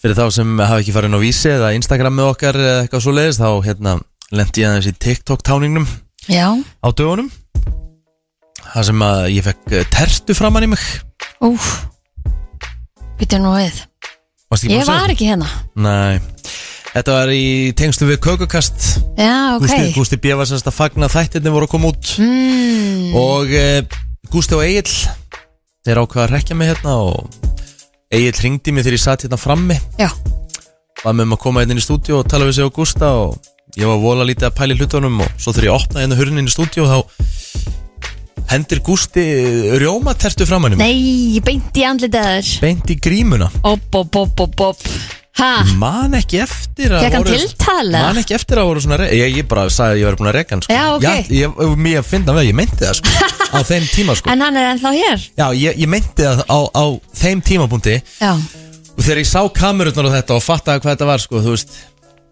fyrir þá sem hafa ekki farið á vísi eða Instagram með okkar eða eitthvað svo leiðist þá hérna lendi ég aðeins í TikTok táningnum Já, á dögunum. Það sem að ég fekk eh, tertu framann í mig. Úf Býttu nú við. Ég var ekki hérna. Nei, þetta var í tengstu við kökukast. Já, ok. Gústi, Gústi B. var semst að fagna þættirni voru að koma út. Mm. og e, Gústi og Egil þeir ákvaða að rekja mig hérna og Egil ringdi mig þegar ég satt hérna frammi. Já. var með um að koma hérna inn í stúdíu og tala við sig á Gústa og ég var vola lítið að pæla í hlutunum og svo þegar ég opnaði hérna hurnin inn í stúdíu þá hendir Gústi rjómatertu framann í mig. Nei, beint í andlitaður beint í grímuna. Opp, opp, opp, opp, opp Ha? man ekki eftir að Fékk hann voru- tiltal, eða? man ekki eftir að voru svona re- ég, ég bara sagði að ég var búin að reka hann sko. Já, ok. ég, ég, mér finna við, ég meinti það sko, <laughs> á þeim tíma sko. En hann er ennþá hér Já, ég, ég meinti það á, á þeim tímapunkti Já, og þegar ég sá kamerutnar á þetta og fattaði hvað þetta var sko, þú veist,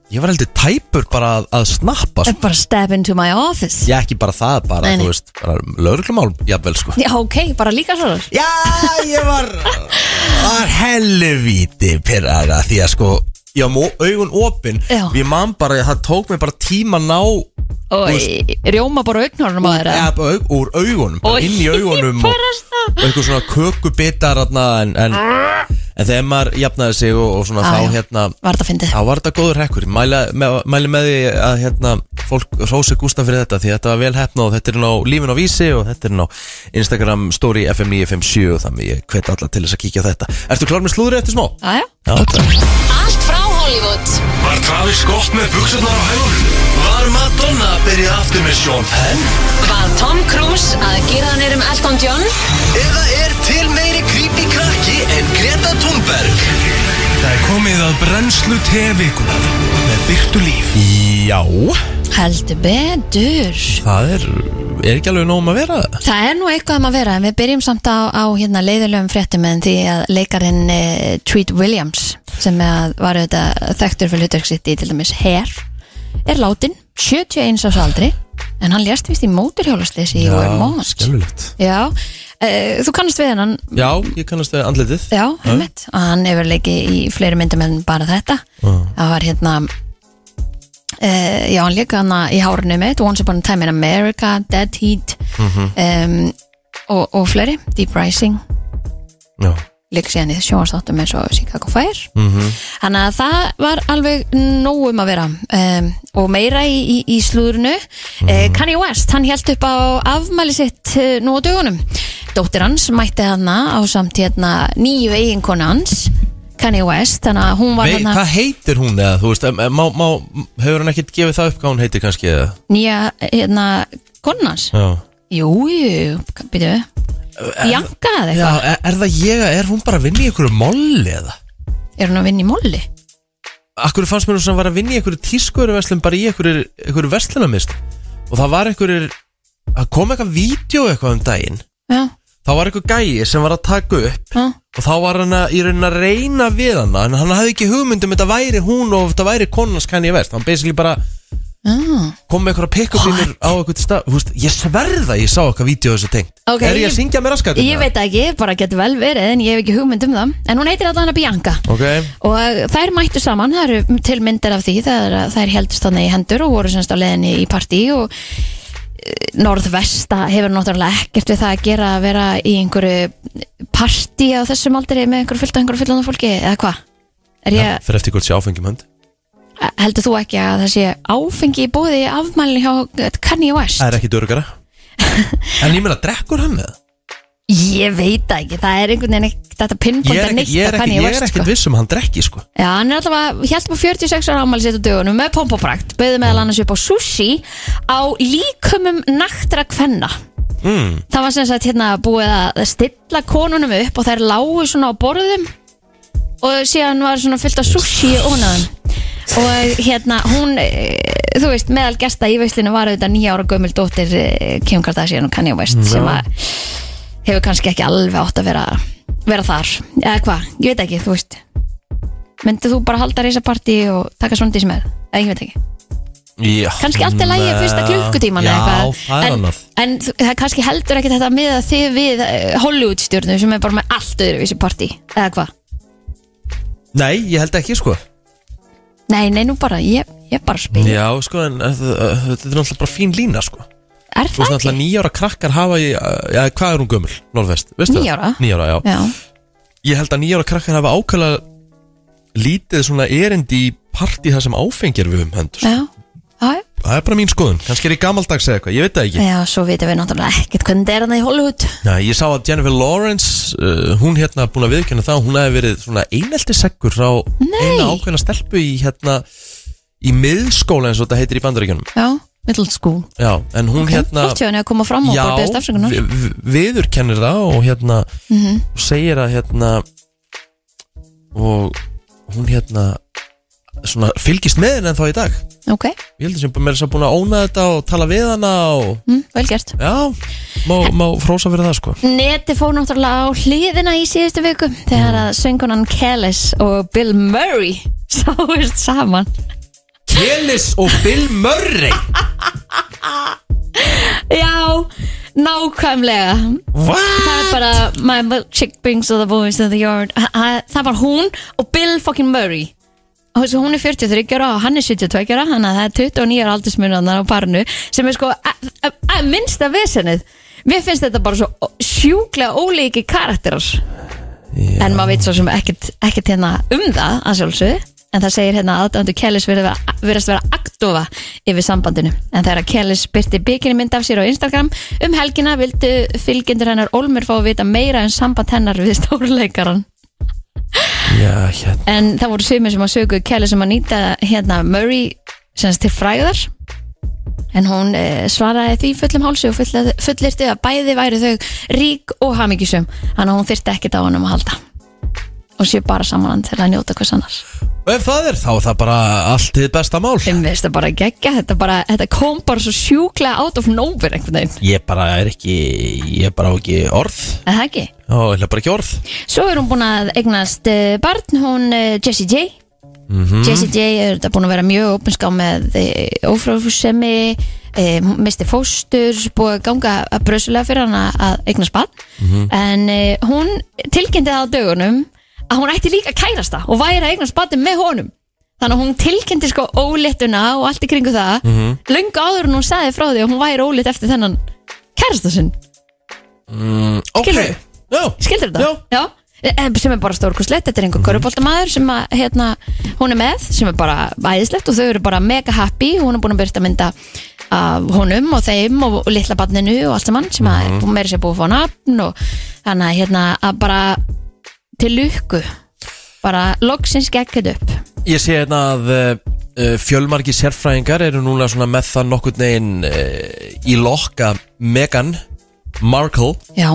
ég var heldur tæpur bara að, að snappa sko. bara step into my office ég ekki bara það, bara, Nei, nei. þú veist bara lögreglumál, jafnvel sko Já, ok, bara líka svo Já, ég var var helvíti pyrraða því að sko ég var með augun opin Já. ég man bara, það tók mig bara tíma að ná Og rjóma bara augnhórnum á þeirra ja, bara aug, úr augunum, bara inn í <laughs> augunum og, og eitthvað svona kökubitar þarna, en, en, en þegar maður jafnaði sig og, og svona þá já. hérna Var þetta fyndið? þá var þetta góður hekkur mæli með, mæli með því að hérna fólk rósi Gústa fyrir þetta því þetta var vel hefna og þetta er inn á lífin á vísi og þetta er inn á Instagram story FM957 og þannig ég hvet alla til þess að kíkja á þetta Ertu klár með slúðri eftir smá? Aja. Já, takk Allt frá Hollywood Var Travis Scott með buksunar á hælunum? Var Madonna að byrja aftur með Sean Penn? Var Tom Cruise að gera hann um Elton John? Eða er til meiri creepy krakki en Greta Thunberg? Það er komið að brennslu tevikunar með byrtu líf. Já. Heldur betur. Það er, er ekki alveg nóg um að vera? Það Það er nú eitthvað um að vera en við byrjum samt á, á hérna, leiðilegum fréttum en því að leikarinn uh, Treat Williams sem að var auðvitað þekktur fyrir hlutverksitt í til dæmis Hair er látin, 71 ás aldri en hann lést vist í móturhjólasleysi í Vermont skelvilegt Já, uh, þú kannast við hennan Já, ég kannast við andlitið. Já, einmitt, og hann hefur leikið í fleiri myndum en bara þetta. Það var hérna uh, já, hann leika hann í hárinu mitt Once Upon a Time in America, Dead Heat um, og, og fleiri Deep Rising. Já leika síðan í sjónastáttum eins og Chicago Fire. Mhm. þannig að það var alveg nóg um að vera um, og meira í, í, í slúðurinu mm. Kanye West, hann held upp á afmæli sitt uh, nú á dögunum. Dóttir hans mætti hana á samt hérna nýju eiginkonu hans Kanye West, þannig að hún var Vei, hana Hvað heitir hún eða, þú veist, má, má, hefur hann ekkert gefið það upp hvað hún heitir kannski eða? Nýja hérna konu hans? Já Jú, byrju Janka eða Já, eitthvað er, er það ég, er hún bara að vinna í einhverju molli eða? Er hún að vinna í molli? Akkur fannst mér hún sem var að vinna í einhverju tískuveruverslun bara í einhverju, einhverju verslunarmist og það var einhverju að kom eitthvað vídeo eitthvað um daginn Já, þá var einhver gæi sem var að taka upp já, og þá var hann að, í raunin að reyna við hana en hann hafði ekki hugmyndum þetta væri hún og þetta væri konans kann ég vest hann basically bara. Kom með eitthvað pick-up línur á eitthvað stað. Þú veist, ég sverða ég sá eitthvað vídeo þessu tengt. Ok, Er ég að syngja með raskat? Ég veit það ekki, bara getur vel verið en ég hef ekki hugmynd um það. En hún heitir allan að Bianca. Ok, og þær mættu saman, það eru til myndir af því þegar þær heldust þannig í hendur og voru semst á leðinni í partí og eh, Norðvesta hefur náttúrulega ekkert við það að gera að vera í einhverju partí á þessum aldrei með einhverju fullt af einhverju fullt af fólki eða hvað? Er ég, fyrir eftir hvort sé áfengjum hönd heldur þú ekki að það sé áfengi í búði afmæli hjá Kanye West? Það er ekki dörgara <laughs> En ég meina, drekkur hann með? Ég veit ekki, það er einhvern veginn ekkert þetta Ég pinnbónda er neitt ekkert- ég er að ekkert- Kanye ég West er sko. viss um að hann drekki sko Já, hann er allavega, hjælt på 46 ára ámæli sitt á dögunum með pompoprakt, bauði meðal annars upp á sushi á líkumum naktra kvenna. mm. Það var sem sagt hérna búið að stilla konunum upp og þær lágu svona á borðum og síðan var svona fullt af sushi í ónaðum og hérna hún, eh, þú veist, meðal gesta í veislinu var auðvitað nýja ára gömul dóttir eh, Kim Kardashian og Kanye West Já. sem að hefur kannski ekki alveg átt að vera, vera þar. Eða hvað, ég veit ekki, þú veist. Myndið þú bara halda reysapartí og taka svona dís með, eða ég veit ekki. Já, kannski allt er lægi fyrsta klukkutíman Já, það er en, annað. en það kannski heldur ekki þetta með að þið við eh, Hollywood stjórnum sem er bara með allt öðruvísi partí eða hvað? Nei, ég held ekki sko nei, nei, nú bara, ég, ég bara spil Já, sko, en uh, uh, þetta er náttúrulega bara fín lína sko er Þú veist náttúrulega nýjára krakkar hafa í, uh, já, hvað er hún gömul, Norðvest, veistu Níu ára? það? Níjára, já. Já. Ég held að nýjára krakkar hafa ákvæmlega lítið svona erindi í partí það sem áfengir við um hendur já, já, Það er bara mín skoðun, kannski er ég gamaldags eða eitthvað, ég veit það ekki. Já, svo vitum við náttúrulega ekkert hvernig þetta er hann í Hollywood. Já, ég sá að Jennifer Lawrence, uh, hún hérna búin að viðkjöna það, hún hefði verið svona einelti sekkur frá eina ákveðna stelpu í hérna, í miðskóla eins og þetta heitir í bandaríkjunum. já, middle school. Já, en hún hérna, flott hjá henni að koma fram og bara beðast afsökunar? vi- vi- viðurkennir það og hérna, Mhm. segir að hérna, og hún hérna, svona fylgist með henni en þá í dag. ok, Ég heldur sem mér er svo búin að óna þetta og tala við hana og, mm, vel gert. Já, má, má frósa fyrir það sko. Neti fór náttúrulega á hliðina í síðustu viku þegar að söngunan Kellis og Bill Murray <laughs> sáist saman. Kelis og Bill Murray? <laughs> Já, nákvæmlega. What? Það er bara My milkshake brings all the boys to the yard. Ha- Það var hún og Bill fucking Murray þessu hún er 43 ára og hann er 72 ára þannig að það er 29 ára aldursmunanar á parinu sem er sko minnsta vesenið Mér finnst þetta bara svo sjúklega ólíki karakterar. En maður veit svo sem ekkert, ekkert hérna um það að sjálfsögðu. En það segir hérna aðdöndu Kellis verðast vera aktofa yfir sambandinu. En þegar Kellis byrti bikini mynd af sér á Instagram um helgina vildu fylgjendur hennar Olmur fá að vita meira um samband hennar við stórleikaran Já, hérna. En það voru sumir sem að sögu Kellis sem að nýta hérna Murray sem sagt til fræðar en hún e, svaraði því fullum hálsi og full- fullyrti að bæði væri þau rík og hamingjusum þannig að hún þyrfti ekkert á hann að halda. Og sé bara saman til að njóta hvers annars Og ef það er þá er það bara allt þið besta mál. Þeim veist það bara geggja. Þetta, bara, þetta kom bara svo sjúklega out of nowhere einhvern veginn. Ég bara er ekki, ég bara á ekki orð. Er það ekki? Já, ég er bara ekki orð. Svo er hún búin að eignast uh, barn hún uh, Jessie J. Mhm. Jessie J er þetta búin að vera mjög opinská með uh, ófráfusemi uh, misti fóstur búið að ganga að brösulega fyrir hann að eignast barn. Mhm. en uh, hún tilkynnti það á dögunum að hún ætti líka kærasta og væri að eignast barn með honum þannig að hún tilkynnti sko ólittuna og allt í kringu það Mhm. löngu áður en hún sagði frá því að hún væri ólitt eftir þennan kærasta sinn mm, Ok, Skilurðu? já Skildur þetta? Já. Eh, sem er bara stórkustlegt, þetta er einhver mm sem að, hérna, hún er með sem er bara æðislegt og þau eru bara mega happy, hún er búin að byrja að mynda af honum og þeim og, og litla barninu og allt saman sem að Mhm. mm. meiri sér búið að fá nafn og þannig að hérna að bara til lukku. Bara loksins geggið upp. Ég sé hérna að uh, fjölmargi sérfræðingar eru núna svona með það nokkurn veginn uh, í lokka Meghan Markle. Já.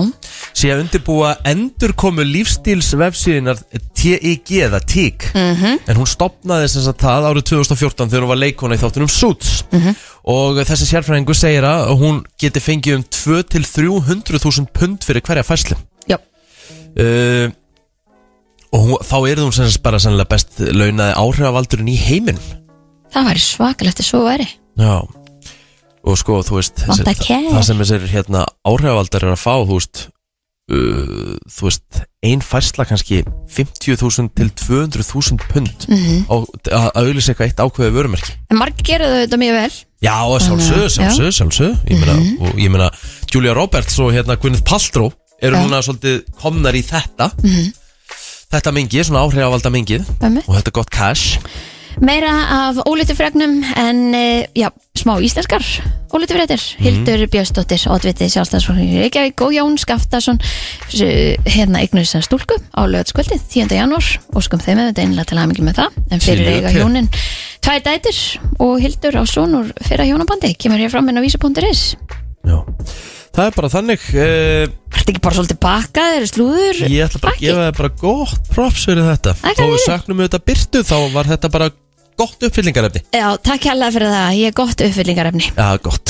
Sé að undirbúa endurkomu lífstíls vefsíðinar TIG eða TIG Mhm. en hún stopnaði þess að það árið 2014 þegar hún var leikona í þáttunum Suits. Mhm. og þessi sérfræðingu segir að hún geti fengið um 2-300.000 pund fyrir hverja fæslu Já. uh, og hún, þá er hún sem sagt bara sannlega best launaði áhrifavaldurinn í heiminn það væri svakalegt að svo væri. Já. Og sko, þú veist Vantar þessi- care. Það sem þessir hérna áhrifavaldar er að fá Þú veist uh, Þú veist, ein færsla kannski 50.000 til 200.000 pund Mhm. á, að að auðlýsa eitthvað eitt ákveðið vörumerki. En margir gerðu þetta mjög vel. Já, og sjálfsög, sjálfsög, sjálfsög Ég meina, Mhm. og ég meina Julia Roberts og hérna Gwyneth Paltrow eru núna svolítið komnar í þetta. Mhm. Þetta mingið, svona áhrifavalda mingið. Og þetta er gott cash Meira af ólítu fregnum en uh, já, smá íslenskar ólítu fréttir. Mhm. Hildur Björnsdóttir, Oddviti Sjálfstæðsfólki Reykjavík og Jón Skaftason s- hérna eignus að stúlku á lögatskvöldið 10. janúar og skum þeim þetta einlega til aðmikið með það en fyrir Til eiga til. hjónin tvær dætur og Hildur á sonur fyrir hjónabandi kemur hér fram inn á vísa.is Það er bara þannig uh, Þetta ekki bara svolítið bakað, er slúður? Ég ætla bara að gefa þér bara gott props fyrir þetta. Þó við söknum við þetta byrtu Þá var þetta bara gott uppfyllingarefni. Já, takk hérlega fyrir það, ég er gott uppfyllingarefni. Já, gott